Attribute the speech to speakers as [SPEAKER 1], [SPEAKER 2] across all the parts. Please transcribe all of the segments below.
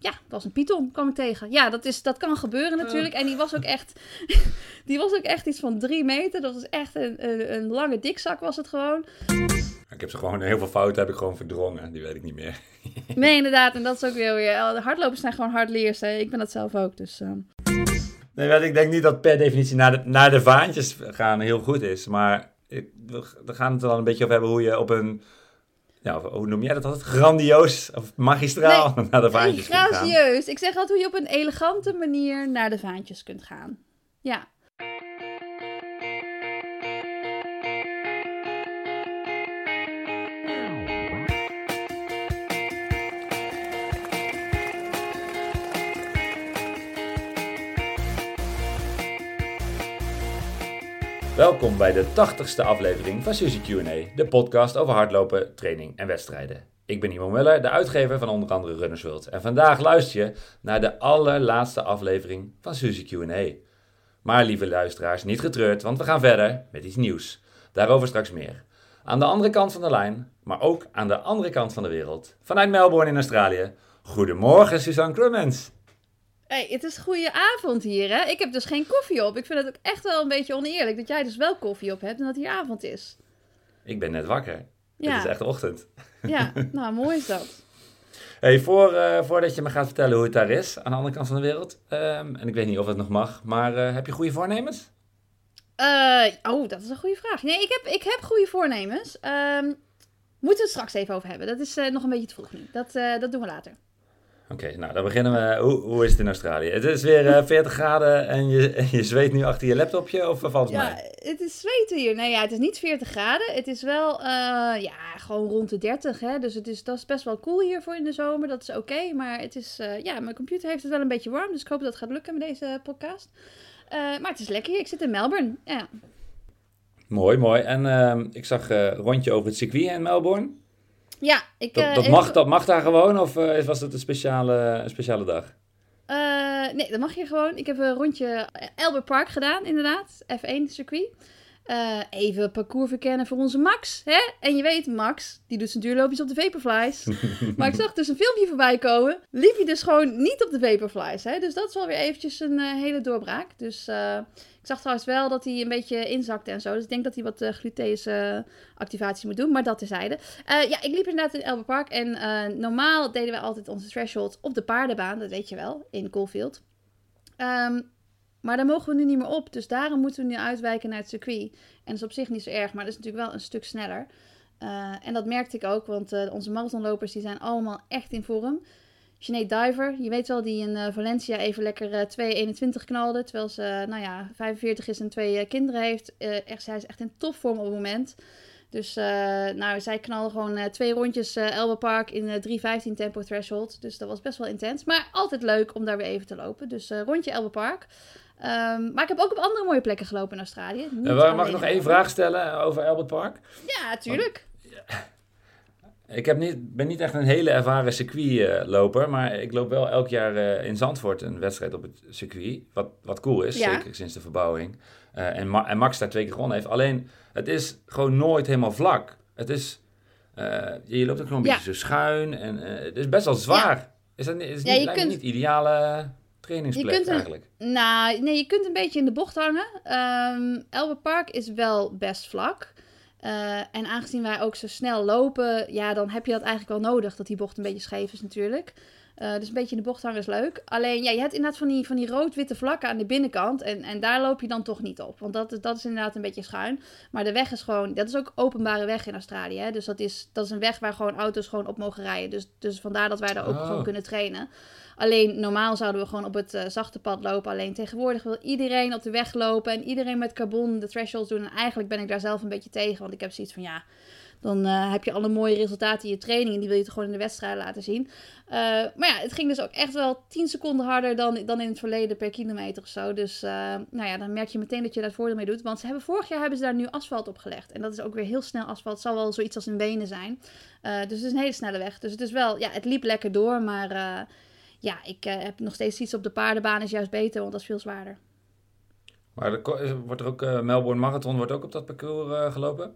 [SPEAKER 1] ja, dat was een python, kwam ik tegen. Ja, dat, is, dat kan gebeuren natuurlijk. En die was ook echt, die was ook echt iets van drie meter. Dat was echt een, een, een lange dikzak was het gewoon.
[SPEAKER 2] Ik heb ze gewoon, heel veel fouten heb ik gewoon verdrongen. Die weet ik niet meer.
[SPEAKER 1] nee, inderdaad. En dat is ook weer weer. De hardlopers zijn gewoon hardleers. Hè. Ik ben dat zelf ook. Dus, uh...
[SPEAKER 2] Nee, want ik denk niet dat per definitie naar de, naar de vaantjes gaan heel goed is. Maar ik, we gaan het er wel een beetje over hebben hoe je op een ja, hoe noem jij dat altijd? Grandioos of magistraal naar de vaantjes
[SPEAKER 1] gaan. Gracieus. Ik zeg altijd hoe je op een elegante manier naar de vaantjes kunt gaan. Ja.
[SPEAKER 2] Welkom bij de 80ste aflevering van Suzy Q&A, de podcast over hardlopen, training en wedstrijden. Ik ben Ivo Muller, de uitgever van onder andere Runners World. En vandaag luister je naar de allerlaatste aflevering van Suzy Q&A. Maar lieve luisteraars, niet getreurd, want we gaan verder met iets nieuws. Daarover straks meer. Aan de andere kant van de lijn, maar ook aan de andere kant van de wereld, vanuit Melbourne in Australië. Goedemorgen, Suzanne Clemens
[SPEAKER 1] hey, het is goede avond hier, hè? Ik heb dus geen koffie op. Ik vind het ook echt wel een beetje oneerlijk dat jij dus wel koffie op hebt en dat hier avond is.
[SPEAKER 2] Ik ben net wakker. Ja. Het is echt ochtend.
[SPEAKER 1] Ja, nou, mooi is dat.
[SPEAKER 2] Hey, voor, uh, voordat je me gaat vertellen hoe het daar is, aan de andere kant van de wereld, um, en ik weet niet of het nog mag, maar uh, heb je goede voornemens?
[SPEAKER 1] Uh, oh, dat is een goede vraag. Nee, ik heb, ik heb goede voornemens. Um, moeten we het straks even over hebben. Dat is nog een beetje te vroeg nu. Dat, dat doen we later.
[SPEAKER 2] Oké, nou dan beginnen we. Hoe, hoe is het in Australië? Het is weer uh, eh, 40 graden en je, je zweet nu achter je laptopje of valt het
[SPEAKER 1] ja,
[SPEAKER 2] mij?
[SPEAKER 1] het is zweten hier. Nee, ja, het is niet 40 graden. Het is wel, uh, ja, gewoon rond de 30. Hè? Dus het is, dat is best wel cool hier voor in de zomer. Dat is oké. maar het is, uh, ja, mijn computer heeft het wel een beetje warm. Dus ik hoop dat het gaat lukken met deze podcast. maar het is lekker hier. Ik zit in Melbourne. Ja.
[SPEAKER 2] Mooi, mooi. En ehm, ik zag een rondje over het circuit in Melbourne.
[SPEAKER 1] Ja, ik...
[SPEAKER 2] Dat, dat, mag, dat mag daar gewoon of uh, was het een speciale, een speciale dag?
[SPEAKER 1] Uh, nee, dat mag je gewoon. Ik heb een rondje Albert Park gedaan, inderdaad. F1 circuit. Uh, even parcours verkennen voor onze Max. Hè? En je weet, Max, die doet zijn duurloopjes op de Vaporflies. maar ik zag dus een filmpje voorbij komen. Liep hij dus gewoon niet op de Vaporflies. Hè? Dus dat is wel weer eventjes een uh, hele doorbraak. Dus ik zag trouwens wel dat hij een beetje inzakte en zo. Dus ik denk dat hij wat uh, moet doen. Maar dat terzijde. Uh, ja, ik liep inderdaad in Elbe Park. En uh, normaal deden we altijd onze thresholds op de paardenbaan. Dat weet je wel, in Coalfield. Um, maar daar mogen we nu niet meer op. Dus daarom moeten we nu uitwijken naar het circuit. En dat is op zich niet zo erg, maar dat is natuurlijk wel een stuk sneller. En dat merkte ik ook, want onze marathonlopers die zijn allemaal echt in vorm. Sinead Diver, je weet wel, die in uh, Valencia even lekker 2,21 knalde. Terwijl ze, nou ja, 45 is en twee kinderen heeft. echt, zij is echt in topvorm op het moment. Dus nou, zij knalde gewoon twee rondjes Elbe Park in 3,15 tempo threshold. Dus dat was best wel intens. Maar altijd leuk om daar weer even te lopen. Dus rondje Elbe Park. Um, maar ik heb ook op andere mooie plekken gelopen in Australië.
[SPEAKER 2] Uh, mag ik nog één vraag stellen over Albert Park?
[SPEAKER 1] Ja, tuurlijk.
[SPEAKER 2] Ik heb niet, ben niet echt een hele ervaren circuitloper, maar ik loop wel elk jaar uh, in Zandvoort een wedstrijd op het circuit. Wat, wat cool is, ja. zeker sinds de verbouwing. Uh, en, Ma en, Max daar twee keer gewonnen heeft. Alleen, het is gewoon nooit helemaal vlak. Het is, uh, je loopt ook nog een ja. beetje zo schuin en het is best wel zwaar. Is dat is niet, kunt... niet ideale trainingsplek je kunt eigenlijk?
[SPEAKER 1] nou, nee, je kunt een beetje in de bocht hangen. Um, Elbe Park is wel best vlak. Uh, en aangezien wij ook zo snel lopen, ja, dan heb je dat eigenlijk wel nodig, dat die bocht een beetje scheef is natuurlijk. Uh, dus een beetje in de bocht hangen is leuk. Alleen, ja, je hebt inderdaad van die, van die rood-witte vlakken aan de binnenkant. En, en daar loop je dan toch niet op. Want dat, dat is inderdaad een beetje schuin. Maar de weg is gewoon... Dat is ook openbare weg in Australië. Hè? Dus dat is, dat is een weg waar gewoon auto's gewoon op mogen rijden. Dus, dus vandaar dat wij daar ook oh. gewoon kunnen trainen. Alleen normaal zouden we gewoon op het uh, zachte pad lopen. Alleen tegenwoordig wil iedereen op de weg lopen. En iedereen met carbon de thresholds doen. En eigenlijk ben ik daar zelf een beetje tegen. Want ik heb zoiets van ja dan uh, heb je alle mooie resultaten in je training. En die wil je toch gewoon in de wedstrijd laten zien. Uh, maar ja, het ging dus ook echt wel 10 seconden harder dan, dan in het verleden per kilometer of zo. Dus nou ja, dan merk je meteen dat je daar voordeel mee doet. Want ze hebben, vorig jaar hebben ze daar nu asfalt op gelegd. En dat is ook weer heel snel asfalt. Het zal wel zoiets als een Wenen zijn. dus het is een hele snelle weg. Dus het is wel, ja, het liep lekker door. Maar ja, ik heb nog steeds iets op de paardenbaan is juist beter, want dat is veel zwaarder.
[SPEAKER 2] Maar er, wordt er ook, Melbourne Marathon wordt ook op dat parcours gelopen?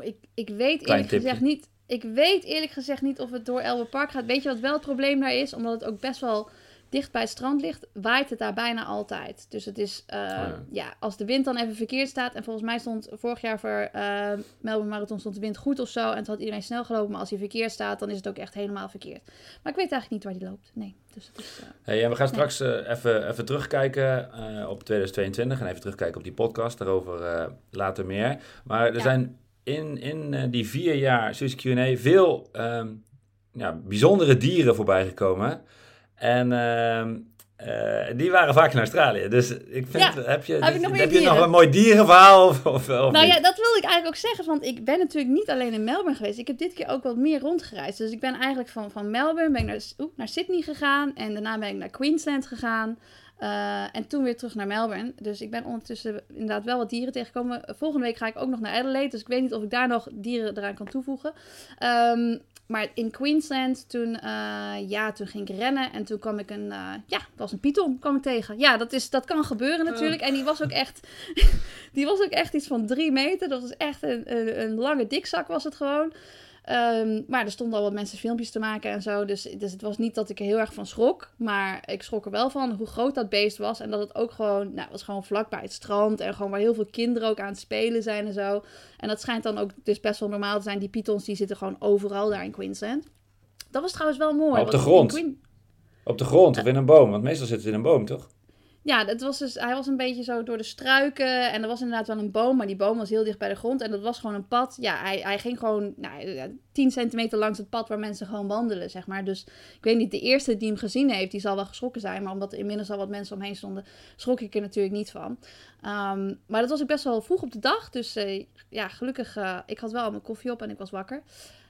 [SPEAKER 1] ik, ik weet eerlijk gezegd niet. ik weet eerlijk gezegd niet of het door Albert Park gaat. Weet je wat wel het probleem daar is? Omdat het ook best wel dicht bij het strand ligt, waait het daar bijna altijd. Dus het is, uh, ja. ja. als de wind dan even verkeerd staat. En volgens mij stond vorig jaar voor uh, Melbourne Marathon stond de wind goed of zo. En toen had iedereen snel gelopen. Maar als hij verkeerd staat, dan is het ook echt helemaal verkeerd. Maar ik weet eigenlijk niet waar die loopt. Nee. Dus het is, uh,
[SPEAKER 2] hey, en we gaan straks even, even terugkijken op 2022. En even terugkijken op die podcast. Daarover later meer. Maar er ja. zijn in, in die vier jaar Suzy Q&A veel um, ja, bijzondere dieren voorbij gekomen. En uh, die waren vaak in Australië. Dus ik vind,
[SPEAKER 1] ja,
[SPEAKER 2] heb je,
[SPEAKER 1] heb, nog,
[SPEAKER 2] heb je nog een mooi dierenverhaal? Of, of,
[SPEAKER 1] nou ja, dat wilde ik eigenlijk ook zeggen. Want ik ben natuurlijk niet alleen in Melbourne geweest. Ik heb dit keer ook wat meer rondgereisd. Dus ik ben eigenlijk van, van Melbourne ben ik naar, naar Sydney gegaan. En daarna ben ik naar Queensland gegaan. Uh, en toen weer terug naar Melbourne. Dus ik ben ondertussen inderdaad wel wat dieren tegengekomen. Volgende week ga ik ook nog naar Adelaide. Dus ik weet niet of ik daar nog dieren eraan kan toevoegen. Um, maar in Queensland, toen, uh, ja, toen ging ik rennen. En toen kwam ik een, uh, ja, was een python, kwam ik tegen. Ja, dat, is, dat kan gebeuren natuurlijk. En die was ook echt, die was ook echt iets van drie meter. Dat was echt een, een, een lange dikzak was het gewoon. Um, maar er stonden al wat mensen filmpjes te maken en zo. Dus, dus het was niet dat ik er heel erg van schrok. Maar ik schrok er wel van hoe groot dat beest was. En dat het ook gewoon, nou, was gewoon vlak bij het strand. En gewoon waar heel veel kinderen ook aan het spelen zijn en zo. En dat schijnt dan ook dus best wel normaal te zijn. Die pythons die zitten gewoon overal daar in Queensland. Dat was trouwens wel mooi.
[SPEAKER 2] Maar op de grond? Op de grond of in een boom? Want meestal zitten ze in een boom, toch?
[SPEAKER 1] Ja, dat was dus, hij was een beetje zo door de struiken. En er was inderdaad wel een boom, maar die boom was heel dicht bij de grond. En dat was gewoon een pad. Ja, hij, hij ging gewoon nou, 10 centimeter langs het pad waar mensen gewoon wandelen, zeg maar. Dus ik weet niet, de eerste die hem gezien heeft, die zal wel geschrokken zijn. Maar omdat er inmiddels al wat mensen omheen stonden, schrok ik er natuurlijk niet van. Um, maar dat was ook best wel vroeg op de dag. Dus uh, ja, gelukkig, uh, ik had wel al mijn koffie op en ik was wakker.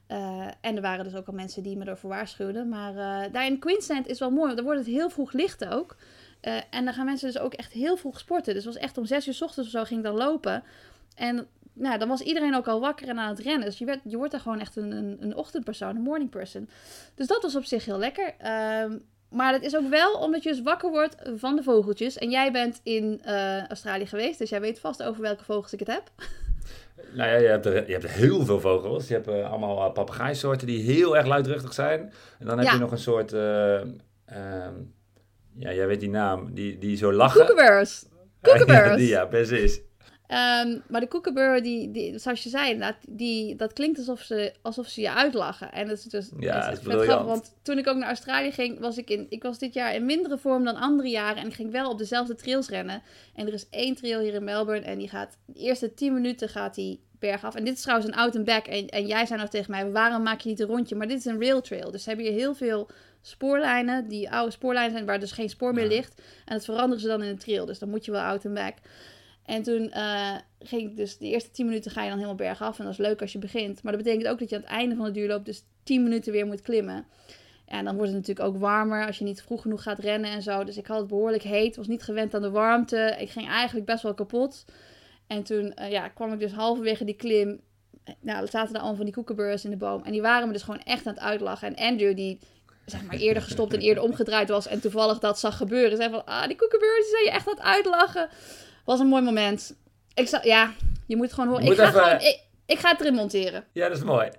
[SPEAKER 1] Uh, en er waren dus ook al mensen die me ervoor waarschuwden. Maar daar in Queensland is wel mooi, daar wordt het heel vroeg licht ook. Uh, en dan gaan mensen dus ook echt heel vroeg sporten. Dus het was echt om zes uur s ochtends of zo ging ik dan lopen. En nou, dan was iedereen ook al wakker en aan het rennen. Dus je, werd, je wordt er gewoon echt een, een, een ochtendpersoon, een morning person. Dus dat was op zich heel lekker. Uh, maar het is ook wel omdat je dus wakker wordt van de vogeltjes. En jij bent in uh, Australië geweest, dus jij weet vast over welke vogels ik het heb.
[SPEAKER 2] Nou ja, je hebt, er, je hebt heel veel vogels. Je hebt uh, allemaal uh, papegaaisoorten die heel erg luidruchtig zijn. En dan heb ja. je nog een soort... ehm, ja, jij weet die naam, die, die zo lachen.
[SPEAKER 1] Kookaburras.
[SPEAKER 2] ja, ja, precies.
[SPEAKER 1] Um, maar de kookaburra, die, die, zoals je zei, dat, die, dat klinkt alsof ze, alsof ze je uitlachen. En dat is dus
[SPEAKER 2] ja,
[SPEAKER 1] dat
[SPEAKER 2] is vet grappig,
[SPEAKER 1] want toen ik ook naar Australië ging, was ik in, ik was dit jaar in mindere vorm dan andere jaren. En ik ging wel op dezelfde trails rennen. En er is één trail hier in Melbourne en die gaat, de eerste 10 minuten gaat die berg af. En dit is trouwens een out and back. En, en jij zei nog tegen mij, waarom maak je niet een rondje? Maar dit is een rail trail. Dus ze hebben hier heel veel spoorlijnen, die oude spoorlijnen zijn waar dus geen spoor meer ligt. En dat veranderen ze dan in een trail. Dus dan moet je wel out and back. En toen uh, ging ik dus de eerste 10 minuten ga je dan helemaal bergaf. En dat is leuk als je begint. Maar dat betekent ook dat je aan het einde van de duurloop dus 10 minuten weer moet klimmen. En dan wordt het natuurlijk ook warmer als je niet vroeg genoeg gaat rennen en zo. Dus ik had het behoorlijk heet, was niet gewend aan de warmte. Ik ging eigenlijk best wel kapot. En toen uh, ja, kwam ik dus halverwege die klim. Nou, er zaten er allemaal van die koekenburgers in de boom. En die waren me dus gewoon echt aan het uitlachen. En Andrew, die zeg maar eerder gestopt en eerder omgedraaid was. En toevallig dat zag gebeuren. Zei van, ah, die koekenburgers zijn je echt aan het uitlachen. Was een mooi moment. Ik zou, ja, je moet gewoon horen. Ik, ga
[SPEAKER 2] even...
[SPEAKER 1] gewoon, ik, ik ga het erin monteren.
[SPEAKER 2] Ja, dat is mooi.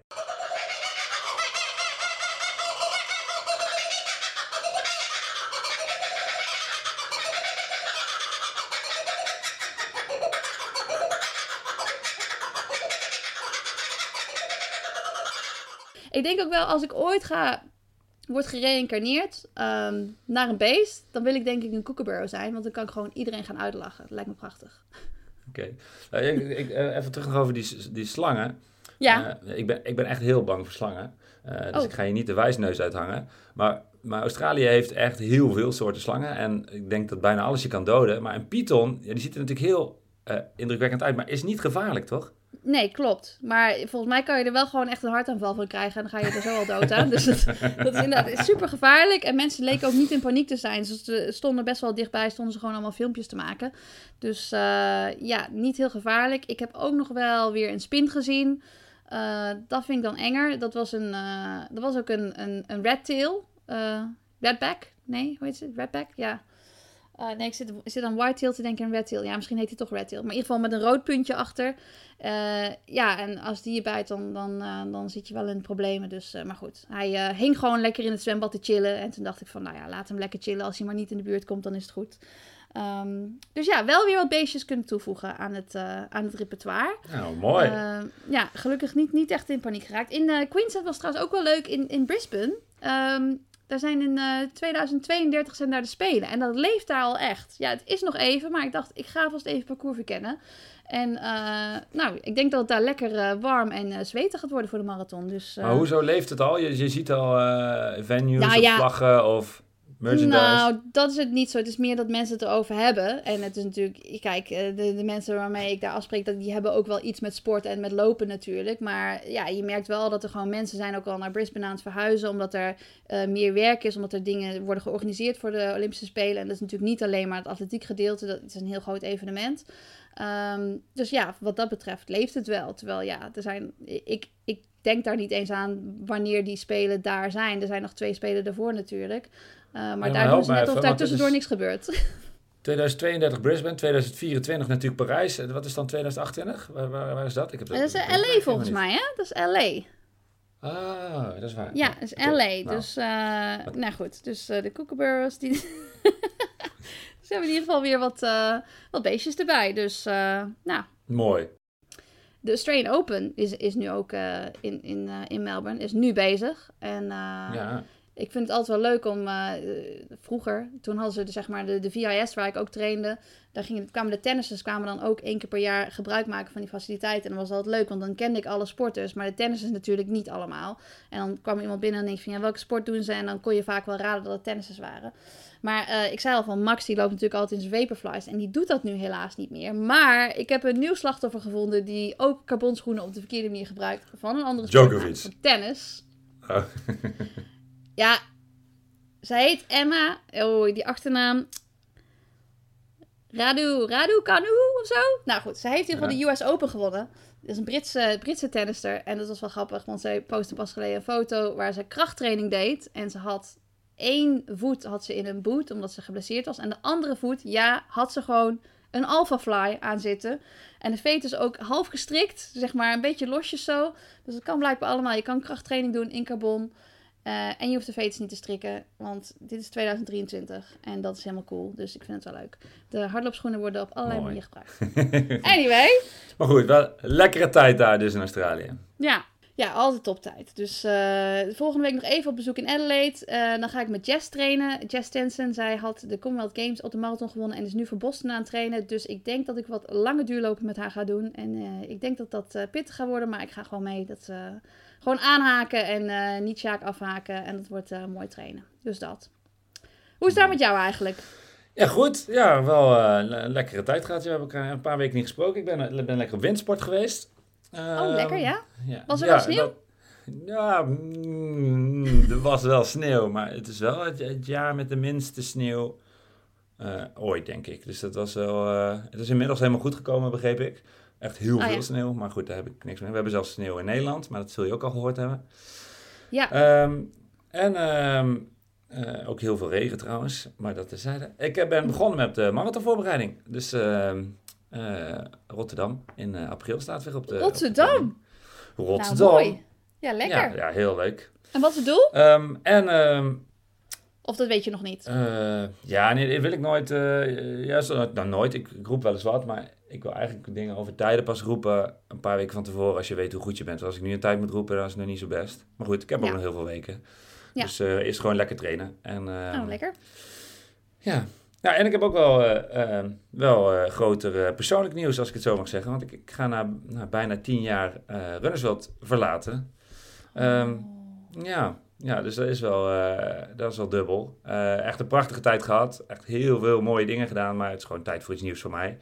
[SPEAKER 1] Ik denk ook wel, als ik ooit ga, word gereïncarneerd um, naar een beest, dan wil ik denk ik een kookaburra zijn, want dan kan ik gewoon iedereen gaan uitlachen. Dat lijkt me prachtig.
[SPEAKER 2] Oké. Okay. Uh, ik, uh, even terug over die, die slangen.
[SPEAKER 1] Ja.
[SPEAKER 2] Uh, ik, ben, ik ben echt heel bang voor slangen. dus oh. ik ga je niet de wijsneus uithangen. Maar, maar Australië heeft echt heel veel soorten slangen. En ik denk dat bijna alles je kan doden. Maar een python, ja, die ziet er natuurlijk heel indrukwekkend uit, maar is niet gevaarlijk, toch?
[SPEAKER 1] Nee, klopt. Maar volgens mij kan je er wel gewoon echt een hartaanval van krijgen. En dan ga je er zo al dood aan. Dus dat, dat is inderdaad super gevaarlijk. En mensen leken ook niet in paniek te zijn. Ze stonden best wel dichtbij. Stonden ze gewoon allemaal filmpjes te maken. Dus uh, ja, niet heel gevaarlijk. Ik heb ook nog wel weer een spin gezien. Uh, dat vind ik dan enger. Dat was, een, uh, dat was ook een, een, een red tail. redback? Nee, hoe heet het? Redback? Ja. Uh, nee, ik zit, ik zit aan whitetail te denken en redtail. Ja, misschien heet hij toch redtail. Maar in ieder geval met een rood puntje achter. Uh, ja, en als die je bijt, dan, dan, uh, dan zit je wel in problemen. Dus, maar goed, hij hing gewoon lekker in het zwembad te chillen. En toen dacht ik van, nou ja, laat hem lekker chillen. Als hij maar niet in de buurt komt, dan is het goed. Um, dus ja, wel weer wat beestjes kunnen toevoegen aan het, aan het repertoire.
[SPEAKER 2] Nou, mooi.
[SPEAKER 1] ja, gelukkig niet, niet echt in paniek geraakt. In Queensland was trouwens ook wel leuk in, in Brisbane. Um, daar zijn in uh, 2032 zijn daar de Spelen. En dat leeft daar al echt. Ja, het is nog even, maar ik dacht, ik ga vast even parcours verkennen. En uh, nou, ik denk dat het daar lekker uh, warm en zwetig gaat worden voor de marathon. Dus,
[SPEAKER 2] maar hoezo leeft het al? Je, je ziet al venues nou, of ja. vlaggen of nou,
[SPEAKER 1] dat is het niet zo. Het is meer dat mensen het erover hebben. En het is natuurlijk, kijk, eh, de, de mensen waarmee ik daar afspreek, die hebben ook wel iets met sport en met lopen natuurlijk. Maar ja, je merkt wel dat er gewoon mensen zijn ook al naar Brisbane aan het verhuizen, omdat er uh, meer werk is, omdat er dingen worden georganiseerd voor de Olympische Spelen. En dat is natuurlijk niet alleen maar het atletiek gedeelte, dat is een heel groot evenement. Um, dus ja, wat dat betreft leeft het wel. Terwijl ja, er zijn, ik, ik denk daar niet eens aan wanneer die spelen daar zijn. Er zijn nog twee spelen daarvoor natuurlijk. Uh, maar daar ze net of daar tussendoor niks gebeurt.
[SPEAKER 2] 2032 Brisbane, 2024 natuurlijk Parijs. Wat is dan 2028? Waar, waar, waar is dat?
[SPEAKER 1] Ik heb dat, dat is LA volgens mij, hè? Dat is LA.
[SPEAKER 2] Ah, dat is waar.
[SPEAKER 1] Ja, dat is LA. Nou. Dus, uh, nou goed. Dus uh, de kookaburras, die... dus we hebben in ieder geval weer wat, uh, wat beestjes erbij. Dus, nou.
[SPEAKER 2] Mooi.
[SPEAKER 1] De Australian Open is, is nu ook in, in, in Melbourne, is nu bezig. En ja ik vind het altijd wel leuk om. Uh, vroeger, toen hadden ze de, zeg maar de, de VIS waar ik ook trainde. Daar gingen, kwamen de tennissers kwamen dan ook één keer per jaar gebruik maken van die faciliteiten. En dat was altijd leuk, want dan kende ik alle sporters. Maar de tennissers natuurlijk niet allemaal. En dan kwam iemand binnen en denk van ja, welke sport doen ze? En dan kon je vaak wel raden dat het tennissers waren. Maar uh, ik zei al van Max, die loopt natuurlijk altijd in zijn vaporflies. En die doet dat nu helaas niet meer. Maar ik heb een nieuw slachtoffer gevonden die ook carbonschoenen op de verkeerde manier gebruikt. Van een andere sport. Djokovic. tennis. Oh. Ja, zij heet Emma. Oh, die achternaam. Radu, Radu Kanu of zo. Nou goed, zij heeft in ieder geval de US Open gewonnen. Dat is een Britse, Britse tennister. En dat was wel grappig, want zij postte pas geleden een foto waar ze krachttraining deed. En ze had één voet had ze in een boot, omdat ze geblesseerd was. En de andere voet, ja, had ze gewoon een Alpha Fly aan zitten. En de veet is ook half gestrikt, zeg maar een beetje losjes zo. Dus het kan blijkbaar allemaal. Je kan krachttraining doen in carbon. Uh, en je hoeft de veters niet te strikken, want dit is 2023 en dat is helemaal cool. Dus ik vind het wel leuk. De hardloopschoenen worden op allerlei manieren gebruikt. anyway.
[SPEAKER 2] Maar goed, wel lekkere tijd daar dus in Australië.
[SPEAKER 1] Ja, ja altijd toptijd. Dus uh, volgende week nog even op bezoek in Adelaide. Uh, dan ga ik met Jess trainen. Jess Tensen, zij had de Commonwealth Games op de marathon gewonnen en is nu voor Boston aan het trainen. Dus ik denk dat ik wat lange duurlopen met haar ga doen. En ik denk dat dat pittig gaat worden, maar ik ga gewoon mee. Dat gewoon aanhaken en niet Sjaak afhaken. En dat wordt mooi trainen. Dus dat. Hoe is het daar met jou eigenlijk?
[SPEAKER 2] Ja, goed. Ja, wel een lekkere tijd gehad. We hebben elkaar een paar weken niet gesproken. Ik ben, ben lekker op windsport geweest.
[SPEAKER 1] Oh, lekker, ja? ja. Was er ja, wel sneeuw?
[SPEAKER 2] ja, mm, er was wel sneeuw. Maar het is wel het, jaar met de minste sneeuw ooit, denk ik. Dus dat was wel... het is inmiddels helemaal goed gekomen, begreep ik. Echt heel oh, veel sneeuw, maar goed, daar heb ik niks mee. We hebben zelfs sneeuw in Nederland, maar dat zul je ook al gehoord hebben.
[SPEAKER 1] Ja.
[SPEAKER 2] Um, en um, uh, ook heel veel regen trouwens, maar dat terzijde. Ik eh, ben begonnen met de marathonvoorbereiding. Dus Rotterdam in april staat weer op de...
[SPEAKER 1] Rotterdam?
[SPEAKER 2] Op de Rotterdam. Nou, mooi.
[SPEAKER 1] Ja, lekker. Ja,
[SPEAKER 2] ja, heel leuk.
[SPEAKER 1] En wat is het doel?
[SPEAKER 2] Um, en...
[SPEAKER 1] Of dat weet je nog niet?
[SPEAKER 2] ja, nee, wil ik nooit... ja, zo, nou, nooit. Ik, ik roep wel eens wat, maar ik wil eigenlijk dingen over tijden pas roepen een paar weken van tevoren als je weet hoe goed je bent. Want als ik nu een tijd moet roepen, dan is het nog niet zo best. Maar goed, ik heb ook nog heel veel weken. Ja. Dus uh, is gewoon lekker trainen. En, uh,
[SPEAKER 1] oh, lekker.
[SPEAKER 2] Ja. Ja, en ik heb ook wel, uh, wel groter persoonlijk nieuws, als ik het zo mag zeggen. Want ik, ik ga na, na, bijna tien jaar Runnersworld verlaten. Um, ja, ja, dus dat is wel, dat is wel dubbel. echt een prachtige tijd gehad. Echt heel veel mooie dingen gedaan. Maar het is gewoon tijd voor iets nieuws voor mij.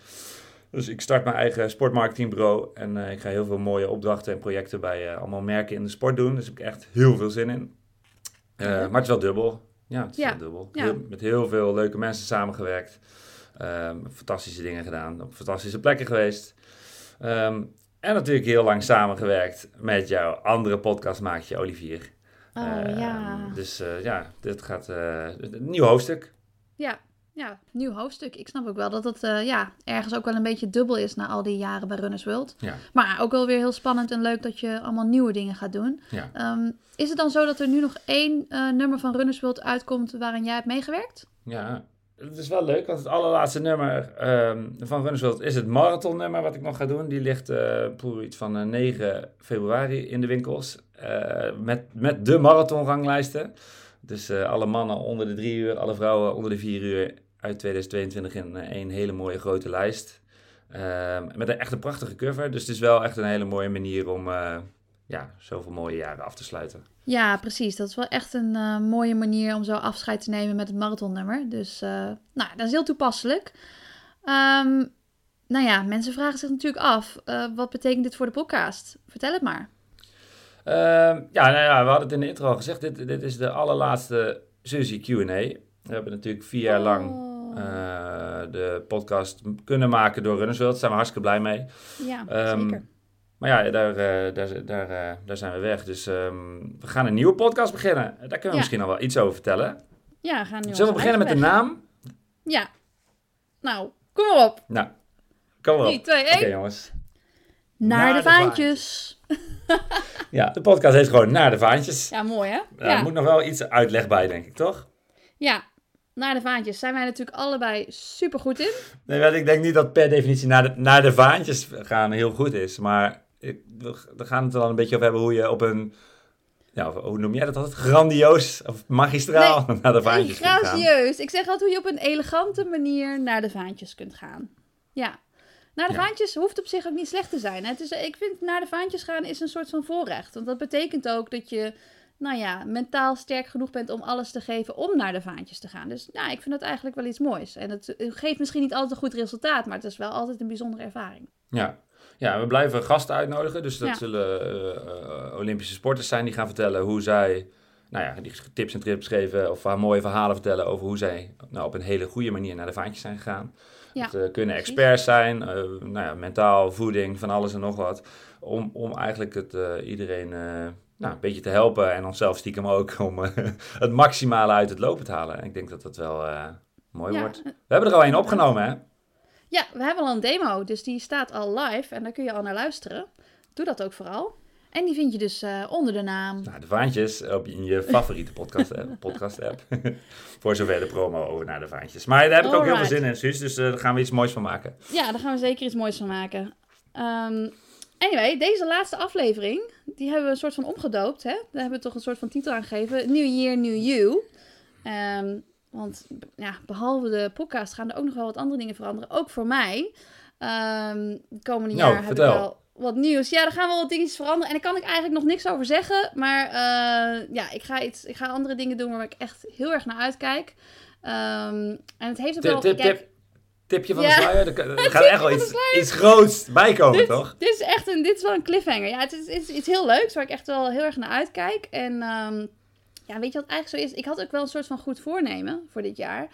[SPEAKER 2] Dus ik start mijn eigen sportmarketingbureau en ik ga heel veel mooie opdrachten en projecten bij allemaal merken in de sport doen. Dus ik heb echt heel veel zin in. Maar het is wel dubbel. Ja, het is dubbel. Ja. Heel, met heel veel leuke mensen samengewerkt. Um, fantastische dingen gedaan. Op fantastische plekken geweest. Um, en natuurlijk heel lang samengewerkt met jouw andere podcastmaatje Olivier.
[SPEAKER 1] Oh ja.
[SPEAKER 2] Dus ja, dit gaat een nieuw hoofdstuk.
[SPEAKER 1] Ja, ja, nieuw hoofdstuk. Ik snap ook wel dat het eh, ja, ergens ook wel een beetje dubbel is na al die jaren bij Runners World.
[SPEAKER 2] Ja.
[SPEAKER 1] Maar ook wel weer heel spannend en leuk dat je allemaal nieuwe dingen gaat doen.
[SPEAKER 2] Ja.
[SPEAKER 1] Ehm, is het dan zo dat er nu nog één eh, nummer van Runners World uitkomt waarin jij hebt meegewerkt?
[SPEAKER 2] Ja, het is wel leuk, want het allerlaatste nummer ehm, van Runners World is het marathonnummer wat ik nog ga doen. Die ligt voor iets van eh, 9 februari in de winkels. met, met de marathonranglijsten. Dus alle mannen onder de drie uur, alle vrouwen onder de vier uur uit 2022 in eh, één hele mooie grote lijst. Ehm, met een echt een prachtige cover. Dus het is wel echt een hele mooie manier om eh, ja, zoveel mooie jaren af te sluiten.
[SPEAKER 1] Ja, precies. Dat is wel echt een eh, mooie manier om zo afscheid te nemen met het marathonnummer. Dus uh, nou, dat is heel toepasselijk. Um, nou ja, mensen vragen zich natuurlijk af, uh, wat betekent dit voor de podcast? Vertel het maar.
[SPEAKER 2] Uh, ja, nou ja, we hadden het in de intro al gezegd. Dit, dit is de allerlaatste Suzy Q&A. We hebben natuurlijk vier jaar lang
[SPEAKER 1] Oh.
[SPEAKER 2] Uh, de podcast kunnen maken door Runners World. Daar zijn we hartstikke blij mee.
[SPEAKER 1] Ja, um, zeker.
[SPEAKER 2] Maar ja, daar, uh, daar, daar, uh, daar zijn we weg. Dus um, we gaan een nieuwe podcast beginnen. Daar kunnen we ja. misschien al wel iets over vertellen.
[SPEAKER 1] Ja, we gaan nu
[SPEAKER 2] Zullen we beginnen met
[SPEAKER 1] weg.
[SPEAKER 2] de naam?
[SPEAKER 1] Ja. Nou, kom maar op.
[SPEAKER 2] Nou, kom maar op.
[SPEAKER 1] 3, 2, 1.
[SPEAKER 2] Oké, jongens.
[SPEAKER 1] Naar, Naar de, de vaantjes.
[SPEAKER 2] ja, de podcast heet gewoon Naar de Vaantjes.
[SPEAKER 1] Ja, mooi hè?
[SPEAKER 2] Ja, Er moet nog wel iets uitleg bij, denk ik, toch?
[SPEAKER 1] Ja, naar de vaantjes zijn wij natuurlijk allebei super goed in.
[SPEAKER 2] Nee, want ik denk niet dat per definitie naar de, naar de vaantjes gaan heel goed is. Maar ik, we gaan het er dan een beetje over hebben hoe je op een... Ja, hoe noem jij dat altijd? Grandioos of magistraal
[SPEAKER 1] nee,
[SPEAKER 2] naar de vaantjes
[SPEAKER 1] nee, gracieus. Ik zeg altijd hoe je op een elegante manier naar de vaantjes kunt gaan. Ja. Naar de ja. vaantjes hoeft op zich ook niet slecht te zijn. Het is, ik vind naar de vaantjes gaan is een soort van voorrecht. Want dat betekent ook dat je nou ja, mentaal sterk genoeg bent om alles te geven om naar de vaantjes te gaan. Dus ja, ik vind dat eigenlijk wel iets moois. En het geeft misschien niet altijd een goed resultaat, maar het is wel altijd een bijzondere ervaring.
[SPEAKER 2] Ja, ja we blijven gasten uitnodigen. Dus dat ja. zullen uh, Olympische sporters zijn die gaan vertellen hoe zij, nou ja, die tips en trips geven of mooie verhalen vertellen over hoe zij nou, op een hele goede manier naar de vaantjes zijn gegaan.
[SPEAKER 1] Ja,
[SPEAKER 2] het uh, kunnen experts zijn, uh, nou ja, mentaal, voeding, van alles en nog wat. Om, om eigenlijk het, iedereen nou, een beetje te helpen en onszelf stiekem ook om het maximale uit het lopen te halen. En ik denk dat dat wel mooi
[SPEAKER 1] ja.
[SPEAKER 2] wordt. We hebben er al één opgenomen, hè?
[SPEAKER 1] Ja, we hebben al een demo, dus die staat al live en daar kun je al naar luisteren. Doe dat ook vooral. En die vind je dus uh, onder de naam.
[SPEAKER 2] Nou, de vaantjes op in je favoriete podcast app. podcast app. Voor zover de promo over naar de vaantjes. Maar daar heb ik ook heel veel zin in, Suus. Dus daar gaan we iets moois van maken.
[SPEAKER 1] Ja, daar gaan we zeker iets moois van maken. Um, anyway, deze laatste aflevering, die hebben we een soort van omgedoopt. Hè? Daar hebben we toch een soort van titel aan gegeven. New Year, New You. Um, want ja, behalve de podcast gaan er ook nog wel wat andere dingen veranderen. Ook voor mij. Um, het komende
[SPEAKER 2] nou,
[SPEAKER 1] jaar
[SPEAKER 2] vertel.
[SPEAKER 1] heb ik wel wat nieuws. Ja, er gaan wel wat dingetjes veranderen. En daar kan ik eigenlijk nog niks over zeggen. Maar uh, ja, ik ga, iets, ik ga andere dingen doen waar ik echt heel erg naar uitkijk. Um, en het heeft ook wel...
[SPEAKER 2] Tip. Tipje van ja. de sluier. Er, gaat echt wel iets, iets groots bij komen,
[SPEAKER 1] dit,
[SPEAKER 2] toch?
[SPEAKER 1] Dit is echt een, dit is wel een cliffhanger. Ja, het is, het is iets heel leuks waar ik echt wel heel erg naar uitkijk. En um, ja, weet je wat eigenlijk zo is? Ik had ook wel een soort van goed voornemen voor dit jaar.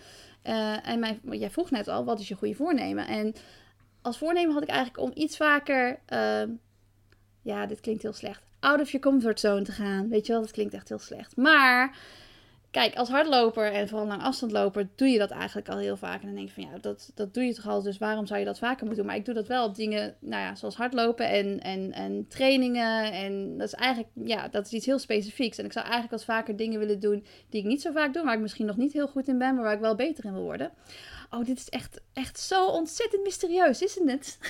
[SPEAKER 1] Uh, en mijn, jij vroeg net al, wat is je goede voornemen? En als voornemen had ik eigenlijk om iets vaker, uh, ja, dit klinkt heel slecht, out of your comfort zone te gaan. Weet je wel, dat klinkt echt heel slecht. Maar, kijk, als hardloper en vooral lang afstandloper doe je dat eigenlijk al heel vaak. En dan denk je van, ja, dat, dat doe je toch al, dus waarom zou je dat vaker moeten doen? Maar ik doe dat wel op dingen, nou ja, zoals hardlopen en, en, en trainingen. En dat is eigenlijk, ja, dat is iets heel specifieks. En ik zou eigenlijk wat vaker dingen willen doen die ik niet zo vaak doe, waar ik misschien nog niet heel goed in ben, maar waar ik wel beter in wil worden. Oh, dit is echt, echt zo ontzettend mysterieus, isn't het?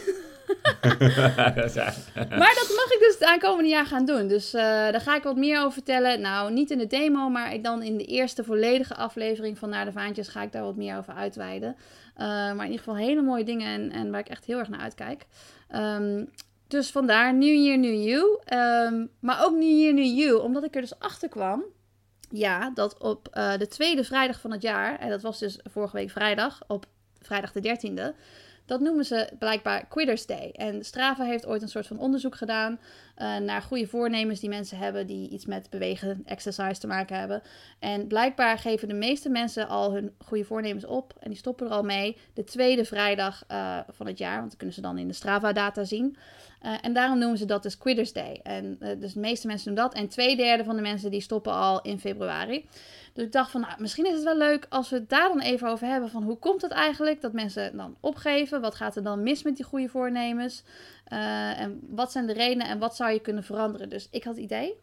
[SPEAKER 1] maar dat mag ik dus het aankomende jaar gaan doen. Dus uh, daar ga ik wat meer over vertellen. Nou, niet in de demo, maar dan in de eerste volledige aflevering van Naar de Vaantjes ga ik daar wat meer over uitweiden. Uh, maar in ieder geval hele mooie dingen en, en waar ik echt heel erg naar uitkijk. Um, dus vandaar New Year, New You. Um, maar ook New Year, New You, omdat ik er dus achter kwam ja, dat op uh, de tweede vrijdag van het jaar, en dat was dus vorige week vrijdag, op vrijdag de 13e, dat noemen ze blijkbaar Quitters Day. En Strava heeft ooit een soort van onderzoek gedaan uh, naar goede voornemens die mensen hebben die iets met bewegen, exercise te maken hebben. En blijkbaar geven de meeste mensen al hun goede voornemens op en die stoppen er al mee de tweede vrijdag uh, van het jaar, want dat kunnen ze dan in de Strava-data zien. Uh, en daarom noemen ze dat dus Quitters Day. En dus de meeste mensen doen dat. En twee derde van de mensen die stoppen al in februari. Dus ik dacht van, nou, misschien is het wel leuk als we het daar dan even over hebben. Van hoe komt het eigenlijk dat mensen dan opgeven? Wat gaat er dan mis met die goede voornemens? Uh, en wat zijn de redenen en wat zou je kunnen veranderen? Dus ik had het idee.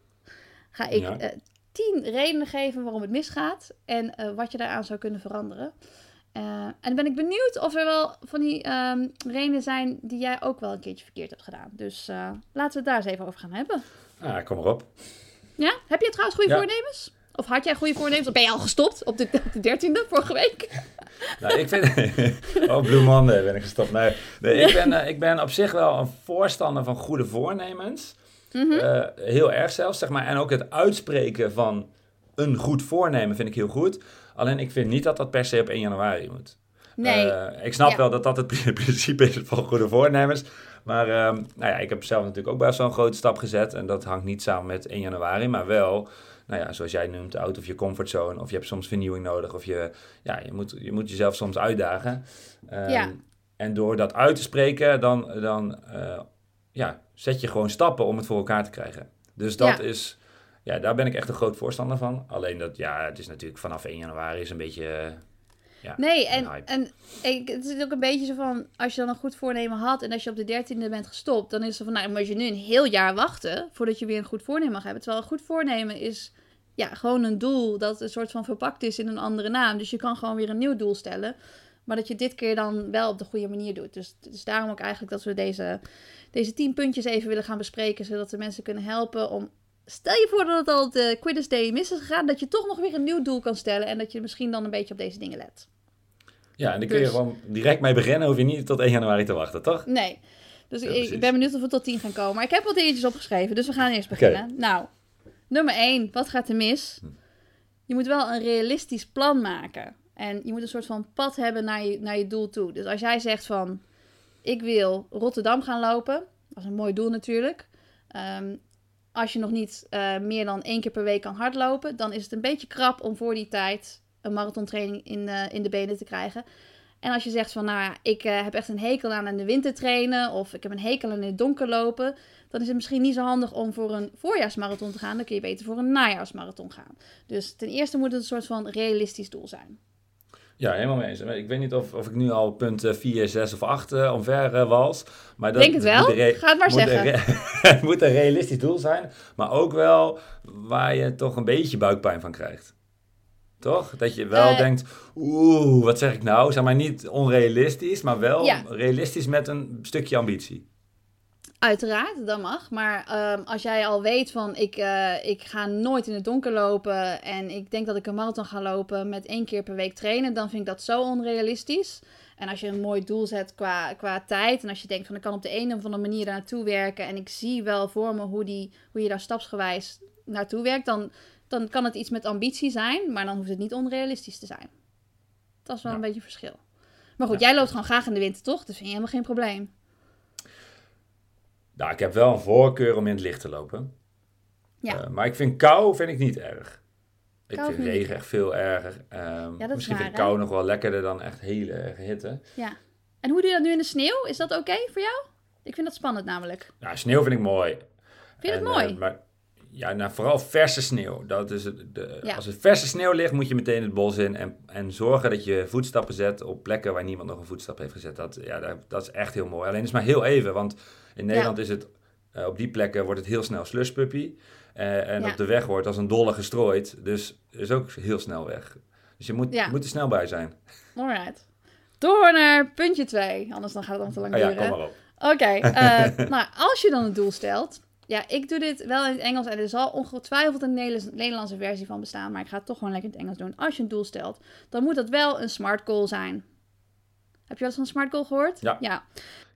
[SPEAKER 1] Ga ik
[SPEAKER 2] Ja.
[SPEAKER 1] eh, tien redenen geven waarom het misgaat en eh, wat je daaraan zou kunnen veranderen. Eh, en dan ben ik benieuwd of er wel van die ehm, redenen zijn die jij ook wel een keertje verkeerd hebt gedaan. Dus eh, laten we het daar eens even over gaan hebben.
[SPEAKER 2] Ah, kom maar op.
[SPEAKER 1] Ja? Heb je trouwens goede
[SPEAKER 2] Ja.
[SPEAKER 1] voornemens? Of had jij goede voornemens? Of ben je al gestopt op de, op de dertiende vorige week?
[SPEAKER 2] Nou, ik vind... oh, Blue Monday ben ik gestopt. Nee, nee ik, ben, eh, ik ben op zich wel een voorstander van goede voornemens.
[SPEAKER 1] Mhm.
[SPEAKER 2] Eh, heel erg zelfs, zeg maar. En ook het uitspreken van een goed voornemen vind ik heel goed. Alleen ik vind niet dat dat per se op 1 januari moet.
[SPEAKER 1] Nee.
[SPEAKER 2] Eh, ik snap
[SPEAKER 1] Ja.
[SPEAKER 2] wel dat dat het pri- principe is van goede voornemens. Maar ehm, nou ja, ik heb zelf natuurlijk ook best wel een grote stap gezet. En dat hangt niet samen met 1 januari, maar wel, nou ja, zoals jij noemt, out of je comfortzone. Of je hebt soms vernieuwing nodig. Of je, ja, je, moet, je moet jezelf soms uitdagen. Ehm,
[SPEAKER 1] Ja.
[SPEAKER 2] En door dat uit te spreken, dan, dan eh, ja, zet je gewoon stappen om het voor elkaar te krijgen. Dus dat
[SPEAKER 1] Ja.
[SPEAKER 2] is, ja, daar ben ik echt een groot voorstander van. Alleen dat, ja, het is natuurlijk vanaf 1 januari is een beetje, eh, ja,
[SPEAKER 1] Nee, en,
[SPEAKER 2] hype.
[SPEAKER 1] en ik, het is ook een beetje zo van, als je dan een goed voornemen had en als je op de dertiende bent gestopt, dan is het van, nou, moet je nu een heel jaar wachten voordat je weer een goed voornemen mag hebben. Terwijl een goed voornemen is ja, gewoon een doel dat een soort van verpakt is in een andere naam. Dus je kan gewoon weer een nieuw doel stellen, maar dat je dit keer dan wel op de goede manier doet. Dus is daarom ook eigenlijk dat we deze, deze tien puntjes even willen gaan bespreken, zodat we mensen kunnen helpen om... Stel je voor dat het al de Quidditch Day mis is gegaan, dat je toch nog weer een nieuw doel kan stellen en dat je misschien dan een beetje op deze dingen let.
[SPEAKER 2] Ja, en dan kun je
[SPEAKER 1] Dus-
[SPEAKER 2] gewoon direct mee beginnen, hoef je niet tot 1 januari te wachten, toch?
[SPEAKER 1] Nee. Dus
[SPEAKER 2] Ja,
[SPEAKER 1] ik,
[SPEAKER 2] precies.
[SPEAKER 1] ik ben benieuwd of we tot 10 gaan komen. Maar ik heb wat dingetjes opgeschreven, dus we gaan eerst beginnen. Nou, nummer 1. Wat gaat er mis?
[SPEAKER 2] Hm.
[SPEAKER 1] Je moet wel een realistisch plan maken. En je moet een soort van pad hebben naar je, naar je doel toe. Dus als jij zegt van... Ik wil Rotterdam gaan lopen. Dat is een mooi doel natuurlijk. Ehm, als je nog niet eh, meer dan één keer per week kan hardlopen... dan is het een beetje krap om voor die tijd... een marathontraining in, eh, in de benen te krijgen. En als je zegt van, nou ja, ik eh, heb echt een hekel aan in de winter trainen of ik heb een hekel aan in het donker lopen, dan is het misschien niet zo handig om voor een voorjaarsmarathon te gaan. Dan kun je beter voor een najaarsmarathon gaan. Dus ten eerste moet het een soort van realistisch doel zijn.
[SPEAKER 2] Ja, helemaal mee eens. Ik weet niet of, of ik nu al punt 4, 6 of 8 uh, omver uh, wals. Maar dat
[SPEAKER 1] Denk het wel.
[SPEAKER 2] moet een re-
[SPEAKER 1] Ga het maar
[SPEAKER 2] moet
[SPEAKER 1] zeggen.
[SPEAKER 2] Het moet een realistisch doel zijn, maar ook wel waar je toch een beetje buikpijn van krijgt. Toch? Dat je wel
[SPEAKER 1] Eh.
[SPEAKER 2] denkt, oeh, wat zeg ik nou? Zeg maar niet onrealistisch, maar wel
[SPEAKER 1] Ja.
[SPEAKER 2] realistisch met een stukje ambitie.
[SPEAKER 1] Uiteraard, dat mag. Maar ehm, als jij al weet van ik, eh, ik ga nooit in het donker lopen en ik denk dat ik een marathon ga lopen met één keer per week trainen, dan vind ik dat zo onrealistisch. En als je een mooi doel zet qua, qua tijd en als je denkt van ik kan op de een of andere manier daar naartoe werken en ik zie wel voor me hoe, die, hoe je daar stapsgewijs naartoe werkt, dan, dan kan het iets met ambitie zijn, maar dan hoeft het niet onrealistisch te zijn. Dat is wel
[SPEAKER 2] Ja.
[SPEAKER 1] een beetje verschil. Maar goed,
[SPEAKER 2] Ja.
[SPEAKER 1] jij loopt gewoon graag in de winter, toch? Dus vind je helemaal geen probleem.
[SPEAKER 2] Nou, ik heb wel een voorkeur om in het licht te lopen.
[SPEAKER 1] Ja.
[SPEAKER 2] Eh, maar ik vind kou vind ik niet erg. Ik
[SPEAKER 1] Kou
[SPEAKER 2] vind regen echt veel erger. Ehm,
[SPEAKER 1] is
[SPEAKER 2] misschien vind ik
[SPEAKER 1] hè?
[SPEAKER 2] kou nog wel lekkerder dan echt hele erge hitte.
[SPEAKER 1] Ja. En hoe doe je dat nu in de sneeuw? Is dat oké voor jou? Ik vind dat spannend namelijk.
[SPEAKER 2] Nou, sneeuw vind ik mooi.
[SPEAKER 1] Vind je het mooi?
[SPEAKER 2] eh, maar ja, nou, vooral verse sneeuw. Dat is het, de,
[SPEAKER 1] Ja.
[SPEAKER 2] Als er verse sneeuw ligt, moet je meteen het bos in en, en zorgen dat je voetstappen zet op plekken waar niemand nog een voetstap heeft gezet. Dat, ja, dat, dat is echt heel mooi. Alleen is maar heel even, want in Nederland is het eh, op die plekken wordt het heel snel slushpuppy. Eh, en
[SPEAKER 1] Ja.
[SPEAKER 2] op de weg wordt als een dolle gestrooid. Dus is ook heel snel weg. Dus je moet,
[SPEAKER 1] Ja.
[SPEAKER 2] moet er snel bij zijn.
[SPEAKER 1] Alright. Door naar puntje 2. Anders dan gaat het allemaal te lang
[SPEAKER 2] ja,
[SPEAKER 1] duren.
[SPEAKER 2] kom maar op.
[SPEAKER 1] Oké, eh, nou als je dan een doel stelt. Ja, ik doe dit wel in het Engels en er zal ongetwijfeld een Nederlands- Nederlandse versie van bestaan. Maar ik ga het toch gewoon lekker in het Engels doen. Als je een doel stelt, dan moet dat wel een smart goal zijn. Heb je wel eens van een smart goal gehoord?
[SPEAKER 2] Ja.
[SPEAKER 1] ja.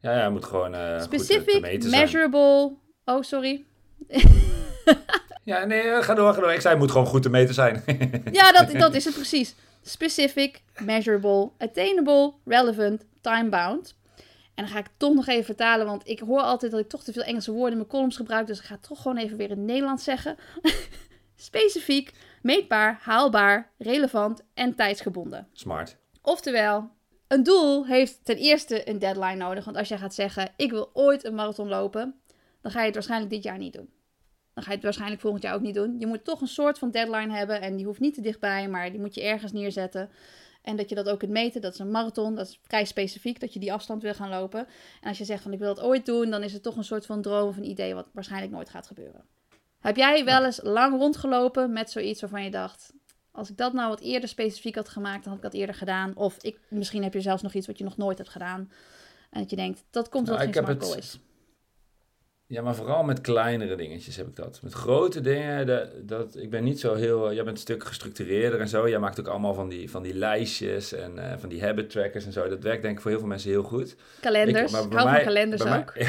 [SPEAKER 2] Ja, ja, je moet gewoon goed te- te
[SPEAKER 1] Specific,
[SPEAKER 2] zijn.
[SPEAKER 1] measurable. Oh, sorry.
[SPEAKER 2] Ja, nee, eh, ga door, ga door. Ik zei, het moet gewoon goed te meten zijn.
[SPEAKER 1] Ja, dat, dat is het precies. Specific, measurable, attainable, relevant, time-bound. En dan ga ik toch nog even vertalen, want ik hoor altijd dat ik toch te veel Engelse woorden in mijn columns gebruik. Dus ik ga het toch gewoon even weer in het Nederlands zeggen. Specifiek, meetbaar, haalbaar, relevant en tijdsgebonden.
[SPEAKER 2] Smart.
[SPEAKER 1] Oftewel, een doel heeft ten eerste een deadline nodig. Want als jij gaat zeggen, ik wil ooit een marathon lopen, dan ga je het waarschijnlijk dit jaar niet doen. dan ga je het waarschijnlijk volgend jaar ook niet doen. Je moet toch een soort van deadline hebben en die hoeft niet te dichtbij, maar die moet je ergens neerzetten. En dat je dat ook kunt meten, dat is een marathon, dat is vrij specifiek, dat je die afstand wil gaan lopen. En als je zegt van ik wil het ooit doen, dan is het toch een soort van droom of een idee wat waarschijnlijk nooit gaat gebeuren. Heb jij wel eens lang rondgelopen met zoiets waarvan je dacht, als ik dat nou wat eerder specifiek had gemaakt, dan had ik dat eerder gedaan. Of ik, misschien heb je zelfs nog iets wat je nog nooit hebt gedaan. En dat je denkt, dat komt
[SPEAKER 2] Nou,
[SPEAKER 1] wat
[SPEAKER 2] ik
[SPEAKER 1] geen smart
[SPEAKER 2] het-
[SPEAKER 1] is.
[SPEAKER 2] Ja, maar vooral met kleinere dingetjes heb ik dat. Met grote dingen, dat, dat, ik ben niet zo heel... Jij bent een stuk gestructureerder en zo. Jij maakt ook allemaal van die, van die lijstjes en eh, van die habit trackers en zo. Dat werkt denk ik voor heel veel mensen heel goed.
[SPEAKER 1] Kalenders,
[SPEAKER 2] Ik-
[SPEAKER 1] ik,
[SPEAKER 2] maar bij
[SPEAKER 1] hou
[SPEAKER 2] mij-
[SPEAKER 1] van kalenders
[SPEAKER 2] mij-
[SPEAKER 1] ook.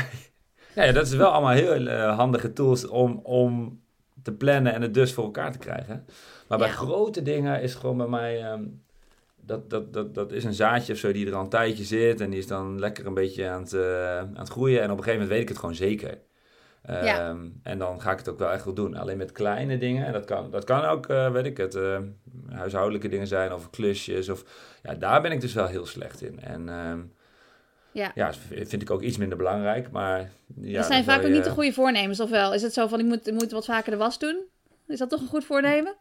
[SPEAKER 2] Ja, ja, dat is wel allemaal heel eh, handige tools om, om te plannen en het dus voor elkaar te krijgen. Maar bij grote dingen is gewoon bij mij... ehm, dat, dat, dat, dat is een zaadje of zo die er al een tijdje zit. En die is dan lekker een beetje aan het, eh, aan het groeien. En op een gegeven moment weet ik het gewoon zeker. Ehm,
[SPEAKER 1] Ja.
[SPEAKER 2] En dan ga ik het ook wel echt wel doen. Alleen met kleine dingen. En dat kan, dat kan ook, eh, weet ik het, eh, huishoudelijke dingen zijn. Of klusjes. Of, ja, daar ben ik dus wel heel slecht in. En ehm,
[SPEAKER 1] Ja.
[SPEAKER 2] ja, vind ik ook iets minder belangrijk. Maar ja,
[SPEAKER 1] dat zijn vaak ook niet de goede voornemens, of wel? Is het zo van, ik moet, ik moet wat vaker de was doen? Is dat toch een goed voornemen?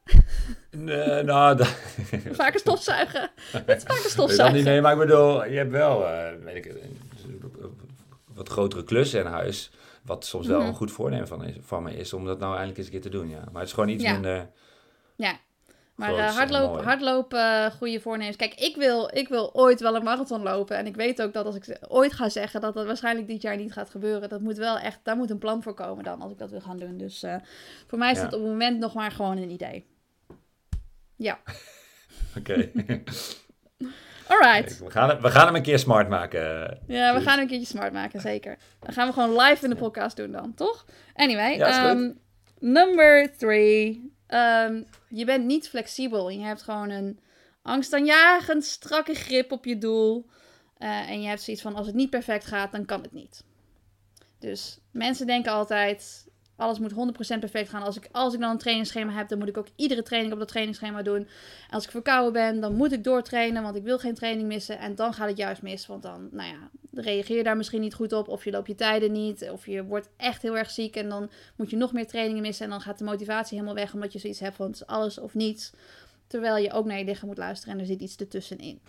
[SPEAKER 2] Nee, nou, dat...
[SPEAKER 1] Vaker stofzuigen. Is vaker
[SPEAKER 2] niet,
[SPEAKER 1] stofzuigen.
[SPEAKER 2] nee, maar ik bedoel, je hebt wel, eh, weet ik, het, wat grotere klussen in huis. Wat soms wel
[SPEAKER 1] Mhm.
[SPEAKER 2] een goed voornemen van, is, van me is om dat nou eindelijk eens een keer te doen. Ja. Maar het is gewoon iets
[SPEAKER 1] Ja.
[SPEAKER 2] minder.
[SPEAKER 1] Ja. Maar
[SPEAKER 2] Groots
[SPEAKER 1] eh
[SPEAKER 2] en
[SPEAKER 1] hardlopen, hardlopen eh, goede voornemens. Kijk, ik wil, ik wil ooit wel een marathon lopen. En ik weet ook dat als ik ooit ga zeggen dat dat waarschijnlijk dit jaar niet gaat gebeuren. Dat moet wel echt, daar moet een plan voor komen dan, als ik dat wil gaan doen. Dus eh, voor mij is
[SPEAKER 2] Ja.
[SPEAKER 1] het op het moment nog maar gewoon een idee. Ja,
[SPEAKER 2] Oké.
[SPEAKER 1] alright.
[SPEAKER 2] we, gaan we gaan hem een keer smart maken.
[SPEAKER 1] Ja, we gaan een keertje smart maken, zeker. Dan gaan we gewoon live in de podcast doen dan, toch? Anyway,
[SPEAKER 2] Ja,
[SPEAKER 1] ehm, number three. Ehm, je bent niet flexibel. Je hebt gewoon een angstaanjagend strakke grip op je doel. Eh, en je hebt zoiets van, als het niet perfect gaat, dan kan het niet. Dus mensen denken altijd, alles moet 100% perfect gaan. Als ik, als ik dan een trainingsschema heb, dan moet ik ook iedere training op dat trainingsschema doen. En als ik verkouden ben, dan moet ik doortrainen, want ik wil geen training missen. En dan gaat het juist mis, want dan, nou ja, reageer je daar misschien niet goed op. Of je loopt je tijden niet, of je wordt echt heel erg ziek. En dan moet je nog meer trainingen missen. En dan gaat de motivatie helemaal weg, omdat je zoiets hebt van, het is alles of niets. Terwijl je ook naar je lichaam moet luisteren en er zit iets ertussenin.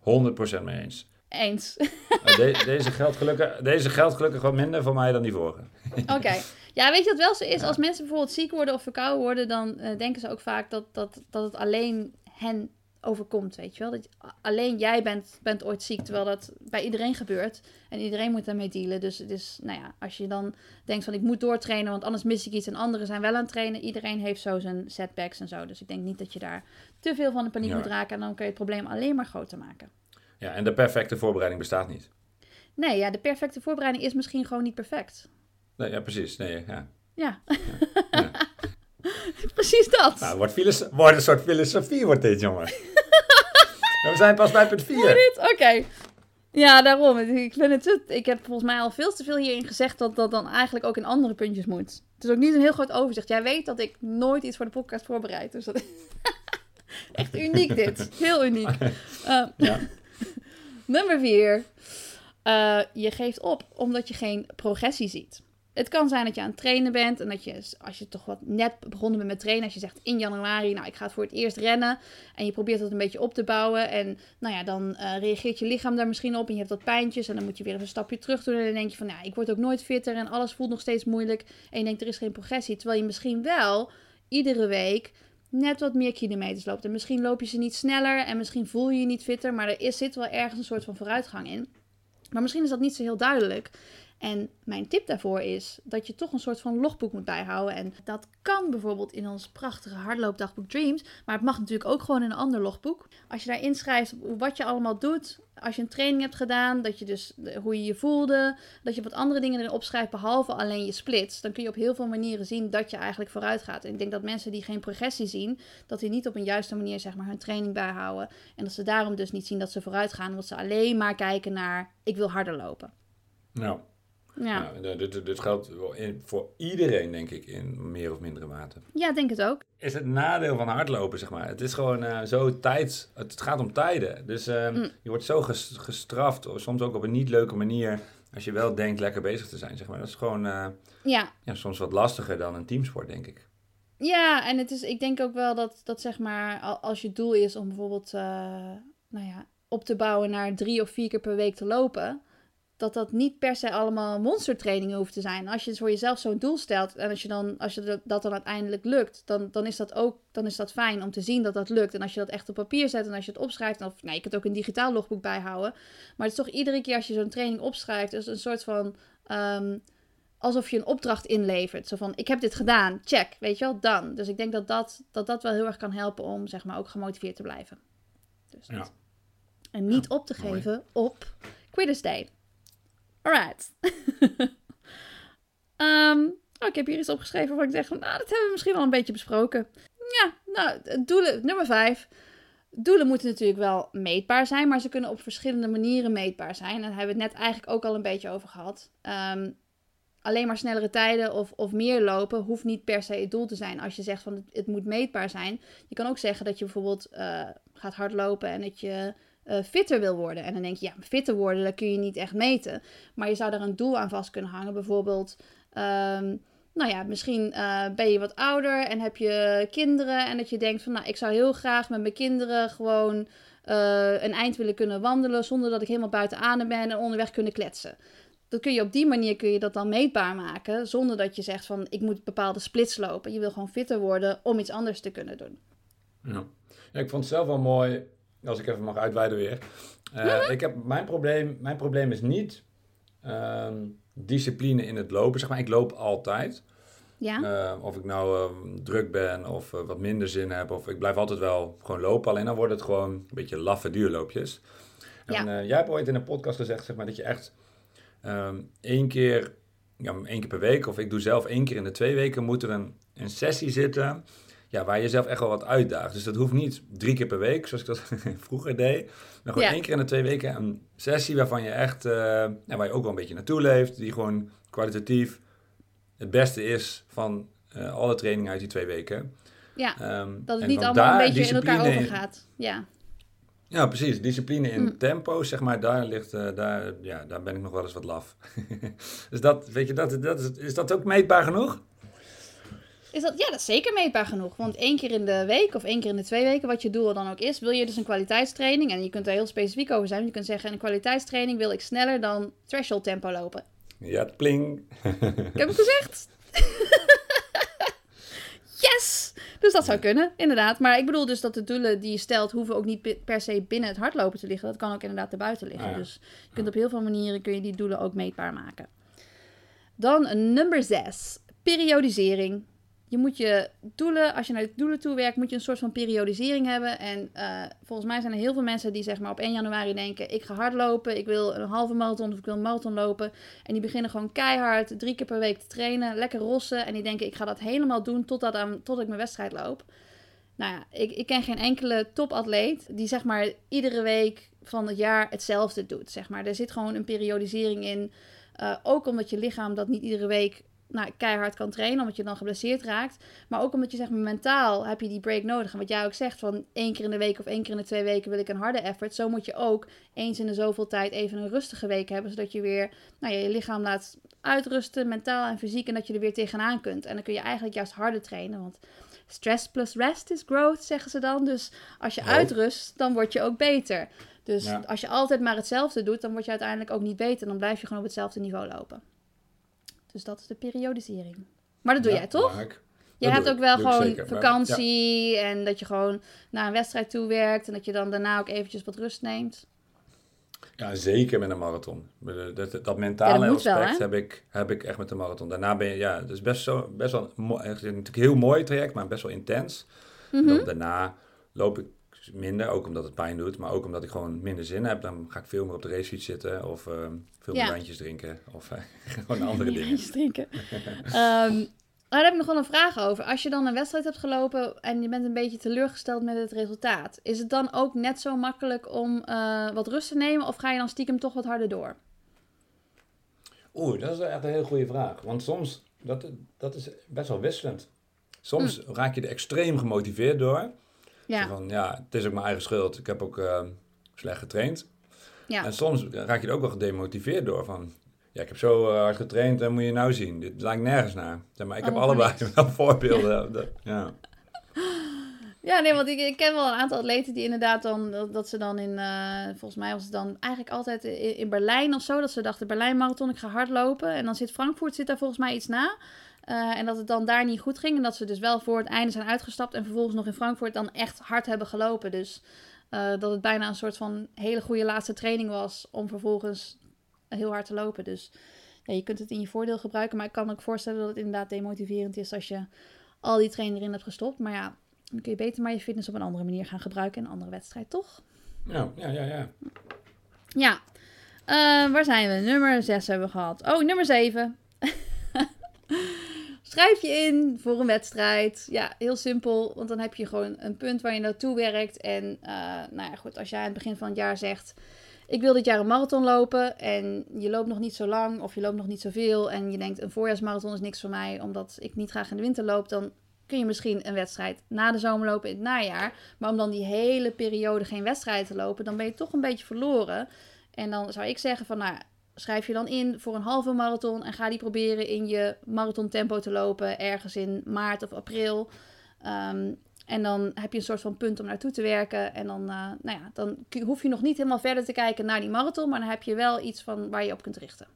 [SPEAKER 2] 100% mee eens.
[SPEAKER 1] Eens.
[SPEAKER 2] De- deze, geldt gelukkig, deze geldt gelukkig wat minder voor mij dan die vorige.
[SPEAKER 1] Oké. Ja, weet je wat wel zo is?
[SPEAKER 2] Ja.
[SPEAKER 1] Als mensen bijvoorbeeld ziek worden of verkouden worden, dan eh, denken ze ook vaak dat, dat, dat het alleen hen overkomt, weet je wel? Dat je- alleen jij bent, bent ooit ziek, terwijl dat bij iedereen gebeurt. En iedereen moet daarmee dealen. Dus het is, nou ja, als je dan denkt van ik moet doortrainen, want anders mis ik iets en anderen zijn wel aan het trainen. Iedereen heeft zo zijn setbacks en zo. Dus ik denk niet dat je daar te veel van de paniek
[SPEAKER 2] Ja.
[SPEAKER 1] moet raken. En dan kun je het probleem alleen maar groter maken.
[SPEAKER 2] Ja, en de perfecte voorbereiding bestaat niet.
[SPEAKER 1] Nee, ja, de perfecte voorbereiding is misschien gewoon niet perfect.
[SPEAKER 2] Nee, ja, precies. Nee, ja.
[SPEAKER 1] Ja,
[SPEAKER 2] Ja.
[SPEAKER 1] precies dat.
[SPEAKER 2] Nou, wordt, filos- wordt een soort filosofie wordt dit, jongen. we zijn pas bij punt 4.
[SPEAKER 1] dit? Oké. Ja, daarom. Ik, vind het, ik heb volgens mij al veel te veel hierin gezegd dat dat dan eigenlijk ook in andere puntjes moet. Het is ook niet een heel groot overzicht. Jij weet dat ik nooit iets voor de podcast voorbereid. Dus dat echt uniek dit. Heel uniek. Eh,
[SPEAKER 2] Ja.
[SPEAKER 1] Nummer vier. Eh, je geeft op omdat je geen progressie ziet. Het kan zijn dat je aan het trainen bent en dat je, als je toch wat net begonnen bent met trainen, als je zegt in januari, nou ik ga het voor het eerst rennen en je probeert dat een beetje op te bouwen en nou ja, dan eh, reageert je lichaam daar misschien op en je hebt wat pijntjes en dan moet je weer even een stapje terug doen en dan denk je van, ja, ik word ook nooit fitter en alles voelt nog steeds moeilijk en je denkt er is geen progressie, terwijl je misschien wel iedere week net wat meer kilometers loopt en misschien loop je ze niet sneller en misschien voel je je niet fitter, maar er is, zit wel ergens een soort van vooruitgang in. Maar misschien is dat niet zo heel duidelijk. En mijn tip daarvoor is dat je toch een soort van logboek moet bijhouden. En dat kan bijvoorbeeld in ons prachtige hardloopdagboek Dreams. Maar het mag natuurlijk ook gewoon in een ander logboek. Als je daar inschrijft wat je allemaal doet. Als je een training hebt gedaan, dat je dus hoe je je voelde. Dat je wat andere dingen erin opschrijft, behalve alleen je splits. Dan kun je op heel veel manieren zien dat je eigenlijk vooruit gaat. En ik denk dat mensen die geen progressie zien, dat die niet op een juiste manier zeg maar, hun training bijhouden. En dat ze daarom dus niet zien dat ze vooruit gaan. Omdat ze alleen maar kijken naar, ik wil harder lopen.
[SPEAKER 2] Nou,
[SPEAKER 1] Ja,
[SPEAKER 2] nou, dit, dit- dit geldt voor iedereen, denk ik, in meer of mindere mate.
[SPEAKER 1] ja denk het ook.
[SPEAKER 2] Is het nadeel van hardlopen, zeg maar. Het is gewoon eh, zo tijd. Het gaat om tijden. Dus eh,
[SPEAKER 1] Mm.
[SPEAKER 2] je wordt zo ges- gestraft, of soms ook op een niet leuke manier. als je wel denkt lekker bezig te zijn, zeg maar. Dat is gewoon eh,
[SPEAKER 1] Ja,
[SPEAKER 2] ja, soms wat lastiger dan een teamsport, denk ik.
[SPEAKER 1] Ja, en het is, ik denk ook wel dat, dat zeg maar, al- als je doel is om bijvoorbeeld eh, nou ja, op te bouwen naar drie of vier keer per week te lopen, dat dat niet per se allemaal monstertrainingen hoeft te zijn. Als je voor jezelf zo'n doel stelt en als je, dan, als je dat, dan uiteindelijk lukt, dan, dan is dat ook dan is dat fijn om te zien dat dat lukt. En als je dat echt op papier zet en als je het opschrijft, of nou, je kunt ook een digitaal logboek bijhouden, maar het is toch iedere keer als je zo'n training opschrijft, is een soort van ehm, alsof je een opdracht inlevert. Zo van, ik heb dit gedaan, check, weet je wel, dan. Dus ik denk dat dat, dat dat wel heel erg kan helpen om, zeg maar, ook gemotiveerd te blijven. Dus.
[SPEAKER 2] Ja.
[SPEAKER 1] En niet op te
[SPEAKER 2] mooi.
[SPEAKER 1] geven op Quitters Day. Alright. Oh, ik heb hier iets opgeschreven waarvan ik zeg, nou, dat hebben we misschien wel een beetje besproken. Ja, nou, doelen, nummer vijf. Doelen moeten natuurlijk wel meetbaar zijn, maar ze kunnen op verschillende manieren meetbaar zijn. En daar hebben we het net eigenlijk ook al een beetje over gehad. Ehm, alleen maar snellere tijden of, of meer lopen hoeft niet per se het doel te zijn. Als je zegt van het, het moet meetbaar zijn. Je kan ook zeggen dat je bijvoorbeeld eh, gaat hardlopen en dat je eh, fitter wil worden. En dan denk je, ja, fitter worden, dat kun je niet echt meten. Maar je zou daar een doel aan vast kunnen hangen. Bijvoorbeeld, ehm, nou ja, misschien eh, ben je wat ouder en heb je kinderen. En dat je denkt van, nou, ik zou heel graag met mijn kinderen gewoon eh, een eind willen kunnen wandelen. Zonder dat ik helemaal buiten adem ben en onderweg kunnen kletsen. Dat kun je op die manier kun je dat dan meetbaar maken. Zonder dat je zegt van, ik moet bepaalde splits lopen. Je wil gewoon fitter worden om iets anders te kunnen doen.
[SPEAKER 2] Ja. ja, ik vond het zelf wel mooi, als ik even mag uitweiden weer. Eh, ik heb, mijn, probleem, mijn probleem is niet ehm, discipline in het lopen. Zeg maar, ik loop altijd.
[SPEAKER 1] Ja?
[SPEAKER 2] Eh, of ik nou eh, druk ben of eh, wat minder zin heb. Of ik blijf altijd wel gewoon lopen. Alleen dan wordt het gewoon een beetje laffe duurloopjes. En
[SPEAKER 1] Ja.
[SPEAKER 2] jij hebt ooit in een podcast gezegd zeg maar, dat je echt ehm, één keer, ja, één keer per week... of ik doe zelf één keer in de twee weken... moet er een, een sessie zitten ja, waar je zelf echt wel wat uitdaagt. Dus dat hoeft niet drie keer per week, zoals ik dat vroeger deed. Maar gewoon
[SPEAKER 1] Ja.
[SPEAKER 2] één keer in de twee weken een sessie waarvan je echt... ja, waar je ook wel een beetje naartoe leeft. Die gewoon kwalitatief het beste is van eh, alle trainingen uit die twee weken.
[SPEAKER 1] ja.
[SPEAKER 2] Ehm,
[SPEAKER 1] Dat het niet allemaal een beetje in elkaar overgaat. Ja.
[SPEAKER 2] Ja, precies. Discipline in
[SPEAKER 1] Mm.
[SPEAKER 2] tempo, zeg maar, daar ligt, eh, daar, ja, daar ben ik nog wel eens wat laf. dus dat, weet je, dat, dat is, is dat ook meetbaar genoeg?
[SPEAKER 1] Is dat, ja, dat is zeker meetbaar genoeg. Want één keer in de week of één keer in de twee weken, wat je doel dan ook is, wil je dus een kwaliteitstraining. En je kunt daar heel specifiek over zijn. Je kunt zeggen, in een kwaliteitstraining wil ik sneller dan threshold tempo lopen.
[SPEAKER 2] Ja, pling.
[SPEAKER 1] Ik heb het gezegd. yes! Dus dat zou kunnen, inderdaad. Maar ik bedoel dus dat de doelen die je stelt, hoeven ook niet per se binnen het hardlopen te liggen. Dat kan ook inderdaad erbuiten liggen.
[SPEAKER 2] Ah ja.
[SPEAKER 1] Dus je kunt op heel veel manieren kun je die doelen ook meetbaar maken. Dan nummer 6. Periodisering. Je moet je doelen, als je naar de doelen toe werkt, moet je een soort van periodisering hebben. En eh, volgens mij zijn er heel veel mensen die zeg maar op 1 januari denken, ik ga hardlopen, ik wil een halve marathon of ik wil een marathon lopen. En die beginnen gewoon keihard drie keer per week te trainen, lekker rossen. En die denken, ik ga dat helemaal doen totdat, aan, tot ik mijn wedstrijd loop. Nou ja, ik, ik ken geen enkele topatleet die zeg maar iedere week van het jaar hetzelfde doet. Zeg maar. Er zit gewoon een periodisering in. Eh, ook omdat je lichaam dat niet iedere week nou, keihard kan trainen, omdat je dan geblesseerd raakt. Maar ook omdat je zeg maar mentaal heb je die break nodig. En wat jij ook zegt, van één keer in de week of één keer in de twee weken wil ik een harde effort. Zo moet je ook eens in de zoveel tijd even een rustige week hebben, zodat je weer nou, ja, je lichaam laat uitrusten, mentaal en fysiek, en dat je er weer tegenaan kunt. En dan kun je eigenlijk juist harder trainen, want stress plus rest is growth, zeggen ze dan. Dus als je
[SPEAKER 2] Oh.
[SPEAKER 1] uitrust, dan word je ook beter. Dus
[SPEAKER 2] Ja.
[SPEAKER 1] als je altijd maar hetzelfde doet, dan word je uiteindelijk ook niet beter. Dan blijf je gewoon op hetzelfde niveau lopen. Dus dat is de periodisering. Maar dat doe
[SPEAKER 2] Ja,
[SPEAKER 1] jij toch? Je
[SPEAKER 2] Dat
[SPEAKER 1] hebt ook wel gewoon
[SPEAKER 2] zeker, maar-
[SPEAKER 1] vakantie en dat je gewoon naar een wedstrijd toe werkt en dat je dan daarna ook eventjes wat rust neemt.
[SPEAKER 2] Ja, zeker met een marathon. Dat, dat, dat
[SPEAKER 1] Ja,
[SPEAKER 2] mentale
[SPEAKER 1] dat moet wel,
[SPEAKER 2] aspect heb, ik, heb ik echt met de marathon. Daarna ben je, ja, het is best, zo, best wel, een mo- het is natuurlijk een heel mooi traject, maar best wel intens.
[SPEAKER 1] Mhm.
[SPEAKER 2] Dan daarna loop ik minder, ook omdat het pijn doet, maar ook omdat ik gewoon minder zin heb. Dan ga ik veel meer op de racefiets zitten of eh, veel meer
[SPEAKER 1] Ja.
[SPEAKER 2] wijntjes drinken of eh, gewoon andere dingen.
[SPEAKER 1] Wijntjes drinken. Ehm, daar heb ik nog wel een vraag over. Als je dan een wedstrijd hebt gelopen en je bent een beetje teleurgesteld met het resultaat, is het dan ook net zo makkelijk om eh, wat rust te nemen of ga je dan stiekem toch wat harder door?
[SPEAKER 2] Oeh, dat is echt een hele goede vraag. Want soms, dat, dat is best wel wisselend. Soms raak je er extreem gemotiveerd door. Zo.
[SPEAKER 1] Ja,
[SPEAKER 2] Van, ja, het is ook mijn eigen schuld. Ik heb ook eh, slecht getraind.
[SPEAKER 1] ja.
[SPEAKER 2] En soms raak je er ook wel gedemotiveerd door. Van, ja, ik heb zo eh, hard getraind en moet je nou zien. Dit lijkt nergens naar. Zeg maar ik heb
[SPEAKER 1] Oh,
[SPEAKER 2] allebei
[SPEAKER 1] voor niks.
[SPEAKER 2] wel voorbeelden. Ja.
[SPEAKER 1] Ja, nee, want ik, ik ken wel een aantal atleten die inderdaad dan, dat, dat ze dan in, eh, volgens mij was het dan eigenlijk altijd in, in Berlijn of zo, dat ze dachten Berlijn marathon, ik ga hardlopen. En dan zit Frankfurt, zit daar volgens mij iets na. Eh, en dat het dan daar niet goed ging en dat ze dus wel voor het einde zijn uitgestapt en vervolgens nog in Frankfurt dan echt hard hebben gelopen. Dus eh, dat het bijna een soort van hele goede laatste training was om vervolgens heel hard te lopen. Dus ja, je kunt het in je voordeel gebruiken, maar ik kan me ook voorstellen dat het inderdaad demotiverend is als je al die training erin hebt gestopt. Maar ja, dan kun je beter maar je fitness op een andere manier gaan gebruiken in een andere wedstrijd, toch?
[SPEAKER 2] Ja, ja, ja, ja.
[SPEAKER 1] Ja. Eh, waar zijn we? Nummer 6 hebben we gehad. Oh, nummer 7. Schrijf je in voor een wedstrijd. Ja, heel simpel. Want dan heb je gewoon een punt waar je naartoe werkt. En eh, nou ja, goed, als jij aan het begin van het jaar zegt... Ik wil dit jaar een marathon lopen en je loopt nog niet zo lang of je loopt nog niet zoveel en je denkt een voorjaarsmarathon is niks voor mij omdat ik niet graag in de winter loop, dan kun je misschien een wedstrijd na de zomer lopen in het najaar. Maar om dan die hele periode geen wedstrijd te lopen, dan ben je toch een beetje verloren. En dan zou ik zeggen van, nou, schrijf je dan in voor een halve marathon en ga die proberen in je marathon tempo te lopen ergens in maart of april. Ehm, en dan heb je een soort van punt om naartoe te werken. En dan, eh, nou ja, dan hoef je nog niet helemaal verder te kijken naar die marathon, maar dan heb je wel iets van waar je op kunt richten.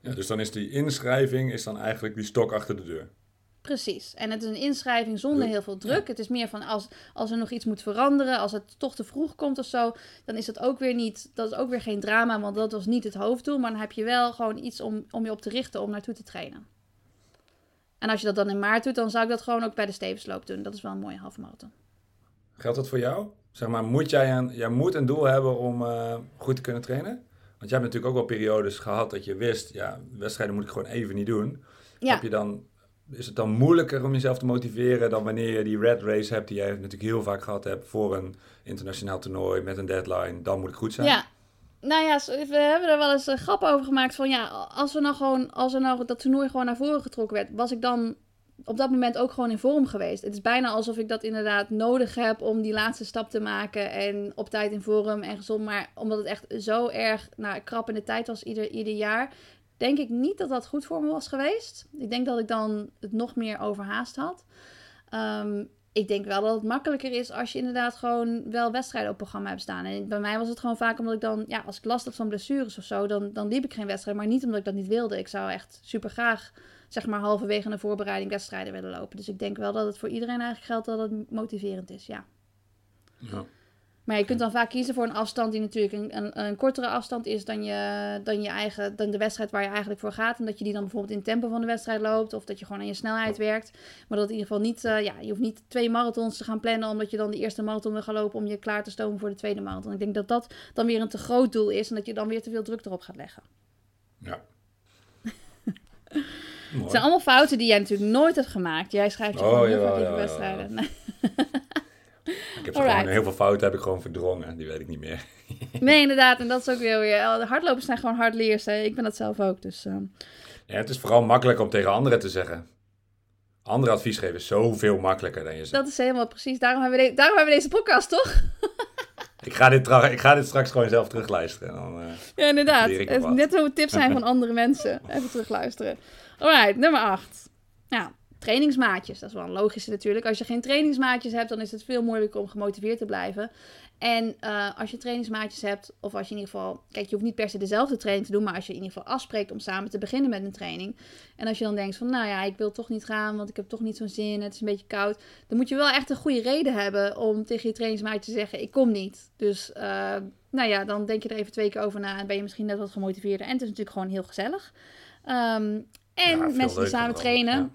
[SPEAKER 2] ja. Dus dan is die inschrijving is dan eigenlijk die stok achter de deur.
[SPEAKER 1] Precies. En het is een inschrijving zonder heel veel druk. Het is meer van als, als er nog iets moet veranderen, als het toch te vroeg komt of zo, dan is dat ook weer niet, dat is ook weer geen drama, want dat was niet het hoofddoel. Maar dan heb je wel gewoon iets om, om je op te richten om naartoe te trainen. En als je dat dan in maart doet, dan zou ik dat gewoon ook bij de Stevensloop doen. Dat is wel een mooie halve marathon.
[SPEAKER 2] Geldt dat voor jou? Zeg maar, moet jij een, jij moet een doel hebben om eh, goed te kunnen trainen? Want jij hebt natuurlijk ook wel periodes gehad dat je wist, ja, wedstrijden moet ik gewoon even niet doen.
[SPEAKER 1] Ja.
[SPEAKER 2] Heb je dan, is het dan moeilijker om jezelf te motiveren dan wanneer je die red race hebt, die jij natuurlijk heel vaak gehad hebt voor een internationaal toernooi met een deadline, dan moet ik goed zijn?
[SPEAKER 1] Ja. Nou ja, we hebben er wel eens een grap over gemaakt van ja, als we nou gewoon, als er nou dat toernooi gewoon naar voren getrokken werd, was ik dan op dat moment ook gewoon in vorm geweest. Het is bijna alsof ik dat inderdaad nodig heb om die laatste stap te maken en op tijd in vorm en gezond. Maar omdat het echt zo erg nou, krap in de tijd was ieder, ieder jaar, denk ik niet dat dat goed voor me was geweest. Ik denk dat ik dan het nog meer overhaast had. Ehm, ik denk wel dat het makkelijker is als je inderdaad gewoon wel wedstrijden op programma hebt staan. En bij mij was het gewoon vaak omdat ik dan, ja, als ik last had van blessures of zo, dan, dan liep ik geen wedstrijd. Maar niet omdat ik dat niet wilde. Ik zou echt super graag, zeg maar, halverwege een voorbereiding wedstrijden willen lopen. Dus ik denk wel dat het voor iedereen eigenlijk geldt dat het motiverend is, ja.
[SPEAKER 2] Ja.
[SPEAKER 1] Maar je kunt dan vaak kiezen voor een afstand die natuurlijk een, een, een kortere afstand is dan je, dan je eigen, dan de wedstrijd waar je eigenlijk voor gaat. En dat je die dan bijvoorbeeld in het tempo van de wedstrijd loopt. Of dat je gewoon aan je snelheid werkt. Maar dat in ieder geval niet, eh, ja, je hoeft niet twee marathons te gaan plannen. Omdat je dan de eerste marathon wil gaan lopen om je klaar te stomen voor de tweede marathon. Ik denk dat dat dan weer een te groot doel is. En dat je dan weer te veel druk erop gaat leggen.
[SPEAKER 2] Ja.
[SPEAKER 1] Het zijn allemaal fouten die jij natuurlijk nooit hebt gemaakt. Jij schrijft je
[SPEAKER 2] Oh,
[SPEAKER 1] gewoon vaak in
[SPEAKER 2] jawel,
[SPEAKER 1] wedstrijden.
[SPEAKER 2] Ik heb gewoon, heel veel fouten heb ik gewoon verdrongen, die weet ik niet meer.
[SPEAKER 1] Nee, inderdaad. En dat is ook weer weer. De hardlopers zijn gewoon hardleers. Hè. Ik ben dat zelf ook. Dus ehm,
[SPEAKER 2] Ja, het is vooral makkelijk om tegen anderen te zeggen. Andere advies geven is zoveel makkelijker dan je zegt.
[SPEAKER 1] dat is helemaal precies. Daarom hebben we, de- daarom hebben we deze podcast, toch?
[SPEAKER 2] Ik, ga dit tra- ik ga dit straks gewoon zelf terugluisteren. En dan, eh,
[SPEAKER 1] Ja, inderdaad. Net hoe tips zijn van andere mensen. Even terugluisteren. Alright, nummer 8. Nou, trainingsmaatjes. Dat is wel een logische natuurlijk. Als je geen trainingsmaatjes hebt, dan is het veel moeilijker om gemotiveerd te blijven. En eh, als je trainingsmaatjes hebt, of als je in ieder geval... Kijk, je hoeft niet per se dezelfde training te doen, maar als je in ieder geval afspreekt om samen te beginnen met een training. En als je dan denkt van, nou ja, ik wil toch niet gaan, want ik heb toch niet zo'n zin, het is een beetje koud. Dan moet je wel echt een goede reden hebben om tegen je trainingsmaatje te zeggen, ik kom niet. Dus, eh, nou ja, dan denk je er even twee keer over na en ben je misschien net wat gemotiveerder. En het is natuurlijk gewoon heel gezellig. Ehm, en
[SPEAKER 2] ja,
[SPEAKER 1] mensen die samen trainen,
[SPEAKER 2] Ja.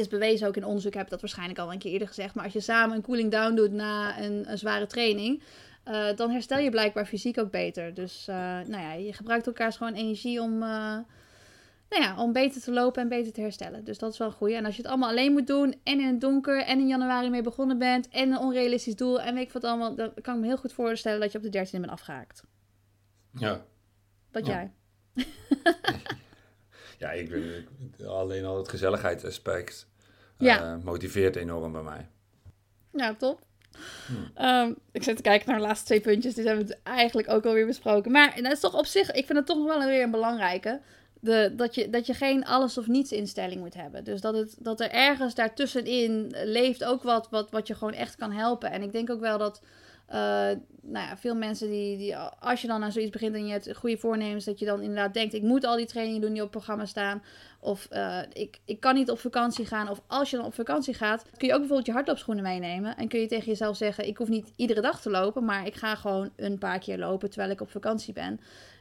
[SPEAKER 1] Is bewezen ook in onderzoek, ik heb dat waarschijnlijk al een keer eerder gezegd. Maar als je samen een cooling down doet na een, een zware training, eh, dan herstel je blijkbaar fysiek ook beter. Dus eh, nou ja, je gebruikt elkaars gewoon energie om, eh, nou ja, om beter te lopen en beter te herstellen. Dus dat is wel een goeie. En als je het allemaal alleen moet doen en in het donker en in januari mee begonnen bent en een onrealistisch doel en weet ik wat allemaal, dan kan ik me heel goed voorstellen dat je op de 13e bent afgehaakt.
[SPEAKER 2] Ja.
[SPEAKER 1] Wat
[SPEAKER 2] Ja.
[SPEAKER 1] jij?
[SPEAKER 2] Ja, ik, ben- alleen al het gezelligheidsaspect
[SPEAKER 1] Ja.
[SPEAKER 2] motiveert enorm bij mij.
[SPEAKER 1] Ja, top. Ehm, ik zit te kijken naar de laatste twee puntjes. Die hebben we eigenlijk ook alweer besproken. Maar dat is toch op zich, ik vind het toch nog wel weer een belangrijke. de, dat, je, dat je geen alles of niets instelling moet hebben. Dus dat, het, dat er ergens daartussenin leeft ook wat, wat, wat je gewoon echt kan helpen. En ik denk ook wel dat nou ja, veel mensen die, die, als je dan aan zoiets begint en je hebt goede voornemens, dat je dan inderdaad denkt: ik moet al die trainingen doen die op het programma staan. Of uh, ik, ik kan niet op vakantie gaan. Of als je dan op vakantie gaat, kun je ook bijvoorbeeld je hardloopschoenen meenemen. En kun je tegen jezelf zeggen: ik hoef niet iedere dag te lopen, maar ik ga gewoon een paar keer lopen terwijl ik op vakantie ben.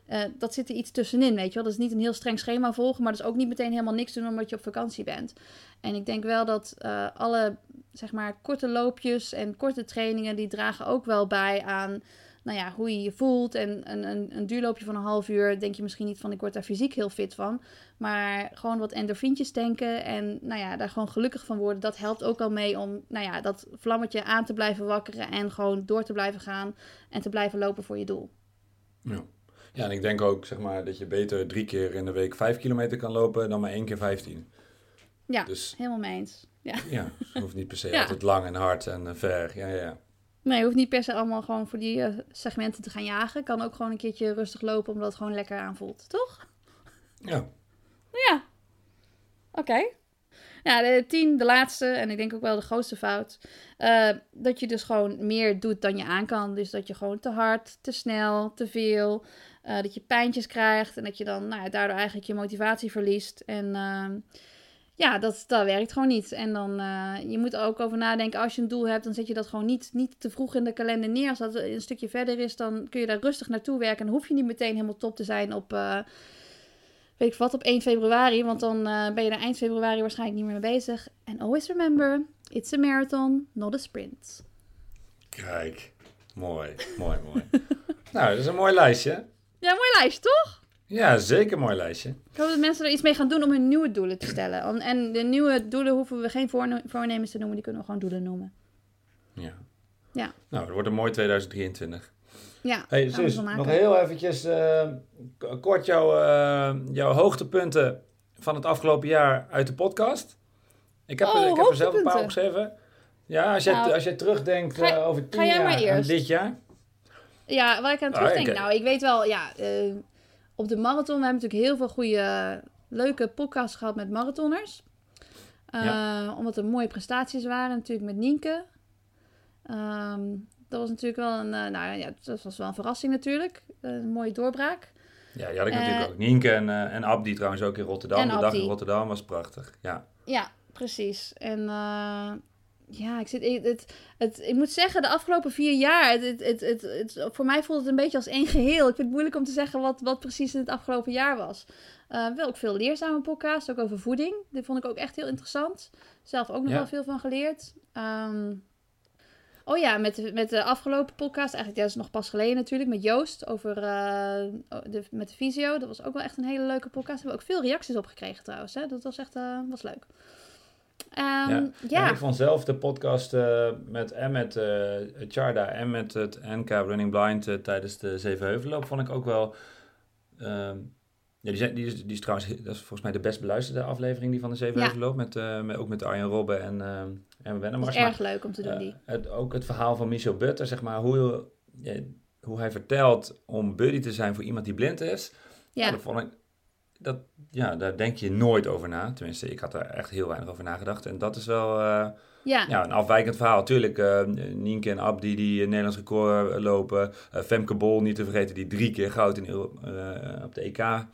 [SPEAKER 1] Uh, dat zit er iets tussenin, weet je wel. Dat is niet een heel streng schema volgen, maar dat is ook niet meteen helemaal niks doen omdat je op vakantie bent. En ik denk wel dat uh, alle, zeg maar, korte loopjes en korte trainingen, die dragen ook wel bij aan, nou ja, hoe je je voelt. En een, een, een duurloopje van een half uur denk je misschien niet van, ik word daar fysiek heel fit van. Maar gewoon wat endorfientjes denken en, nou ja, daar gewoon gelukkig van worden, dat helpt ook al mee om, nou ja, dat vlammetje aan te blijven wakkeren en gewoon door te blijven gaan en te blijven lopen voor je doel.
[SPEAKER 2] Ja. Ja, en ik denk ook zeg maar, dat je beter drie keer in de week vijf kilometer kan lopen dan maar één keer vijftien.
[SPEAKER 1] Ja, dus, helemaal mee eens. Ja,
[SPEAKER 2] ja het hoeft niet per se altijd lang en hard en uh, ver. Ja, ja.
[SPEAKER 1] Nee, je hoeft niet per se allemaal gewoon voor die uh, segmenten te gaan jagen. Kan ook gewoon een keertje rustig lopen omdat het gewoon lekker aanvoelt, toch?
[SPEAKER 2] Ja.
[SPEAKER 1] Ja. Oké. Okay. Ja, de tien, de laatste en ik denk ook wel de grootste fout. Uh, dat je dus gewoon meer doet dan je aan kan. Dus dat je gewoon te hard, te snel, te veel. Uh, dat je pijntjes krijgt en dat je dan nou daardoor eigenlijk je motivatie verliest. En uh, ja, dat, dat werkt gewoon niet. En dan, uh, je moet er ook over nadenken, als je een doel hebt, dan zet je dat gewoon niet, niet te vroeg in de kalender neer. Als dat een stukje verder is, dan kun je daar rustig naartoe werken. En hoef je niet meteen helemaal top te zijn op, weet ik wat, op 1 februari. Want dan ben je er eind februari waarschijnlijk niet meer mee bezig. En always remember, it's a marathon, not a sprint.
[SPEAKER 2] Kijk, mooi, mooi, mooi. nou, dat is een mooi lijstje.
[SPEAKER 1] Ja, mooi lijstje, toch?
[SPEAKER 2] Ja, zeker mooi lijstje.
[SPEAKER 1] Ik hoop dat mensen er iets mee gaan doen om hun nieuwe doelen te stellen. En de nieuwe doelen hoeven we geen voornemens te noemen, die kunnen we gewoon doelen noemen.
[SPEAKER 2] Ja.
[SPEAKER 1] Ja.
[SPEAKER 2] Nou, het wordt een mooi 2023.
[SPEAKER 1] Ja,
[SPEAKER 2] hey, zus, nog heel eventjes uh, kort jouw, uh, jouw hoogtepunten van het afgelopen jaar uit de podcast. Ik heb,
[SPEAKER 1] oh,
[SPEAKER 2] er, ik heb er zelf een paar opgeschreven. Ja, als jij, nou, als jij terugdenkt uh, over tien jaar aan dit jaar.
[SPEAKER 1] Ja, waar ik aan terugdenk. Ah, okay. Nou, ik weet wel, ja, op de marathon, we hebben natuurlijk heel veel goede, leuke podcasts gehad met marathonners. Ja. Omdat er mooie prestaties waren, natuurlijk met Nienke. Um, dat was natuurlijk wel een, uh, nou ja, dat was wel een verrassing natuurlijk. Een mooie doorbraak.
[SPEAKER 2] Ja, die had ik natuurlijk ook. Nienke en, en Abdi trouwens ook in Rotterdam. De Abdi. dag in Rotterdam was prachtig, ja.
[SPEAKER 1] Ja, precies. En ja, ik, zit, ik, het, het, ik moet zeggen, de afgelopen vier jaar, het, het, het, het, voor mij voelt het een beetje als één geheel. Ik vind het moeilijk om te zeggen wat, wat precies in het afgelopen jaar was. Uh, wel ook veel leerzame podcasts, ook over voeding. Die vond ik ook echt heel interessant. Zelf ook nog ja. wel veel van geleerd. Um, oh ja, met, met de afgelopen podcast, eigenlijk dat is nog pas geleden natuurlijk, met Joost over uh, de, met de visio. Dat was ook wel echt een hele leuke podcast. Daar hebben we ook veel reacties op gekregen trouwens. Hè? Dat was echt uh, was leuk. Um,
[SPEAKER 2] ja. ja. ik vond zelf de podcast uh, met, en met Charda en met het NK Running Blind tijdens de Zevenheuvelloop vond ik ook wel... Uh, ja, die, zijn, die, is, die is trouwens, dat is volgens mij de best beluisterde aflevering die van de Zevenheuvelloop. Ja. Met, met, ook met Arjen Robben en, en Wennemars.
[SPEAKER 1] Is erg leuk om te doen die.
[SPEAKER 2] Het, ook het verhaal van Michel Butter, zeg maar, hoe, hoe hij vertelt om buddy te zijn voor iemand die blind is. Ja. Dat vond ik dat, ja, daar denk je nooit over na. Tenminste, ik had er echt heel weinig over nagedacht. En dat is wel uh, ja. ja. een afwijkend verhaal. Tuurlijk, uh, Nienke en Abdi die een Nederlands record lopen. Uh, Femke Bol, niet te vergeten, die drie keer goud in, op de EK ja.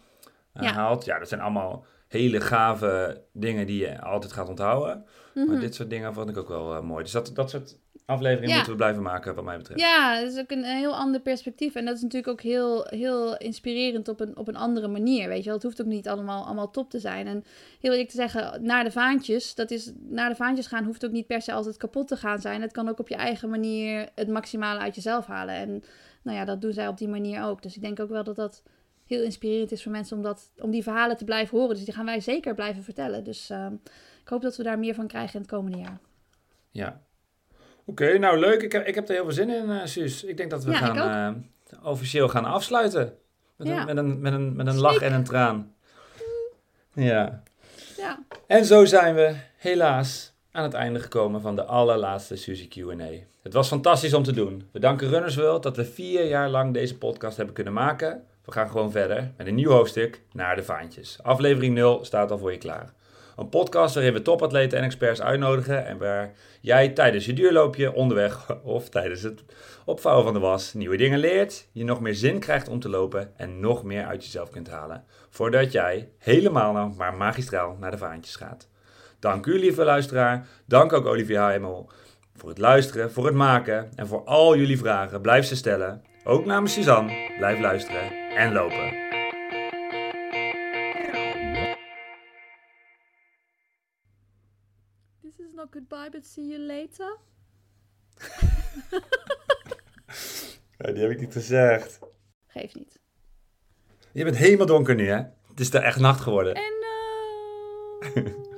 [SPEAKER 2] haalt. Ja, dat zijn allemaal hele gave dingen die je altijd gaat onthouden. Maar dit soort dingen vond ik ook wel mooi. Dus dat, dat soort aflevering ja. moeten we blijven maken, wat mij betreft.
[SPEAKER 1] Ja, dat is ook een, heel ander perspectief. En dat is natuurlijk ook heel, heel inspirerend op een, op een andere manier. Weet je wel, het hoeft ook niet allemaal, allemaal top te zijn. En heel eerlijk te zeggen, naar de vaantjes, dat is, naar de vaantjes gaan hoeft ook niet per se altijd kapot te gaan zijn. Het kan ook op je eigen manier het maximale uit jezelf halen. En nou ja, dat doen zij op die manier ook. Dus ik denk ook wel dat dat heel inspirerend is voor mensen om, dat, om die verhalen te blijven horen. Dus die gaan wij zeker blijven vertellen. Dus uh, ik hoop dat we daar meer van krijgen in het komende jaar.
[SPEAKER 2] Ja, Oké, nou leuk. Ik heb, ik heb er heel veel zin in, uh, Suus. Ik denk dat we gaan uh, officieel gaan afsluiten. Met, ja. een, met een, met een, met een lach en een traan. Ja.
[SPEAKER 1] ja.
[SPEAKER 2] En zo zijn we helaas aan het einde gekomen van de allerlaatste Suzy Q&A. Het was fantastisch om te doen. We danken Runners World dat we vier jaar lang deze podcast hebben kunnen maken. We gaan gewoon verder met een nieuw hoofdstuk naar de vaantjes. Aflevering 0 staat al voor je klaar. Een podcast waarin we topatleten en experts uitnodigen en waar jij tijdens je duurloopje, onderweg of tijdens het opvouwen van de was nieuwe dingen leert, je nog meer zin krijgt om te lopen en nog meer uit jezelf kunt halen, voordat jij helemaal nou maar magistraal naar de vaantjes gaat. Dank u lieve luisteraar, dank ook Olivier Heimel voor het luisteren, voor het maken en voor al jullie vragen. Blijf ze stellen. Ook namens Suzanne, blijf luisteren en lopen.
[SPEAKER 1] This is not goodbye, but see you later.
[SPEAKER 2] Ja, die heb ik niet gezegd.
[SPEAKER 1] Geef niet.
[SPEAKER 2] Je bent helemaal donker nu, hè? Het is er echt nacht geworden.
[SPEAKER 1] En uh...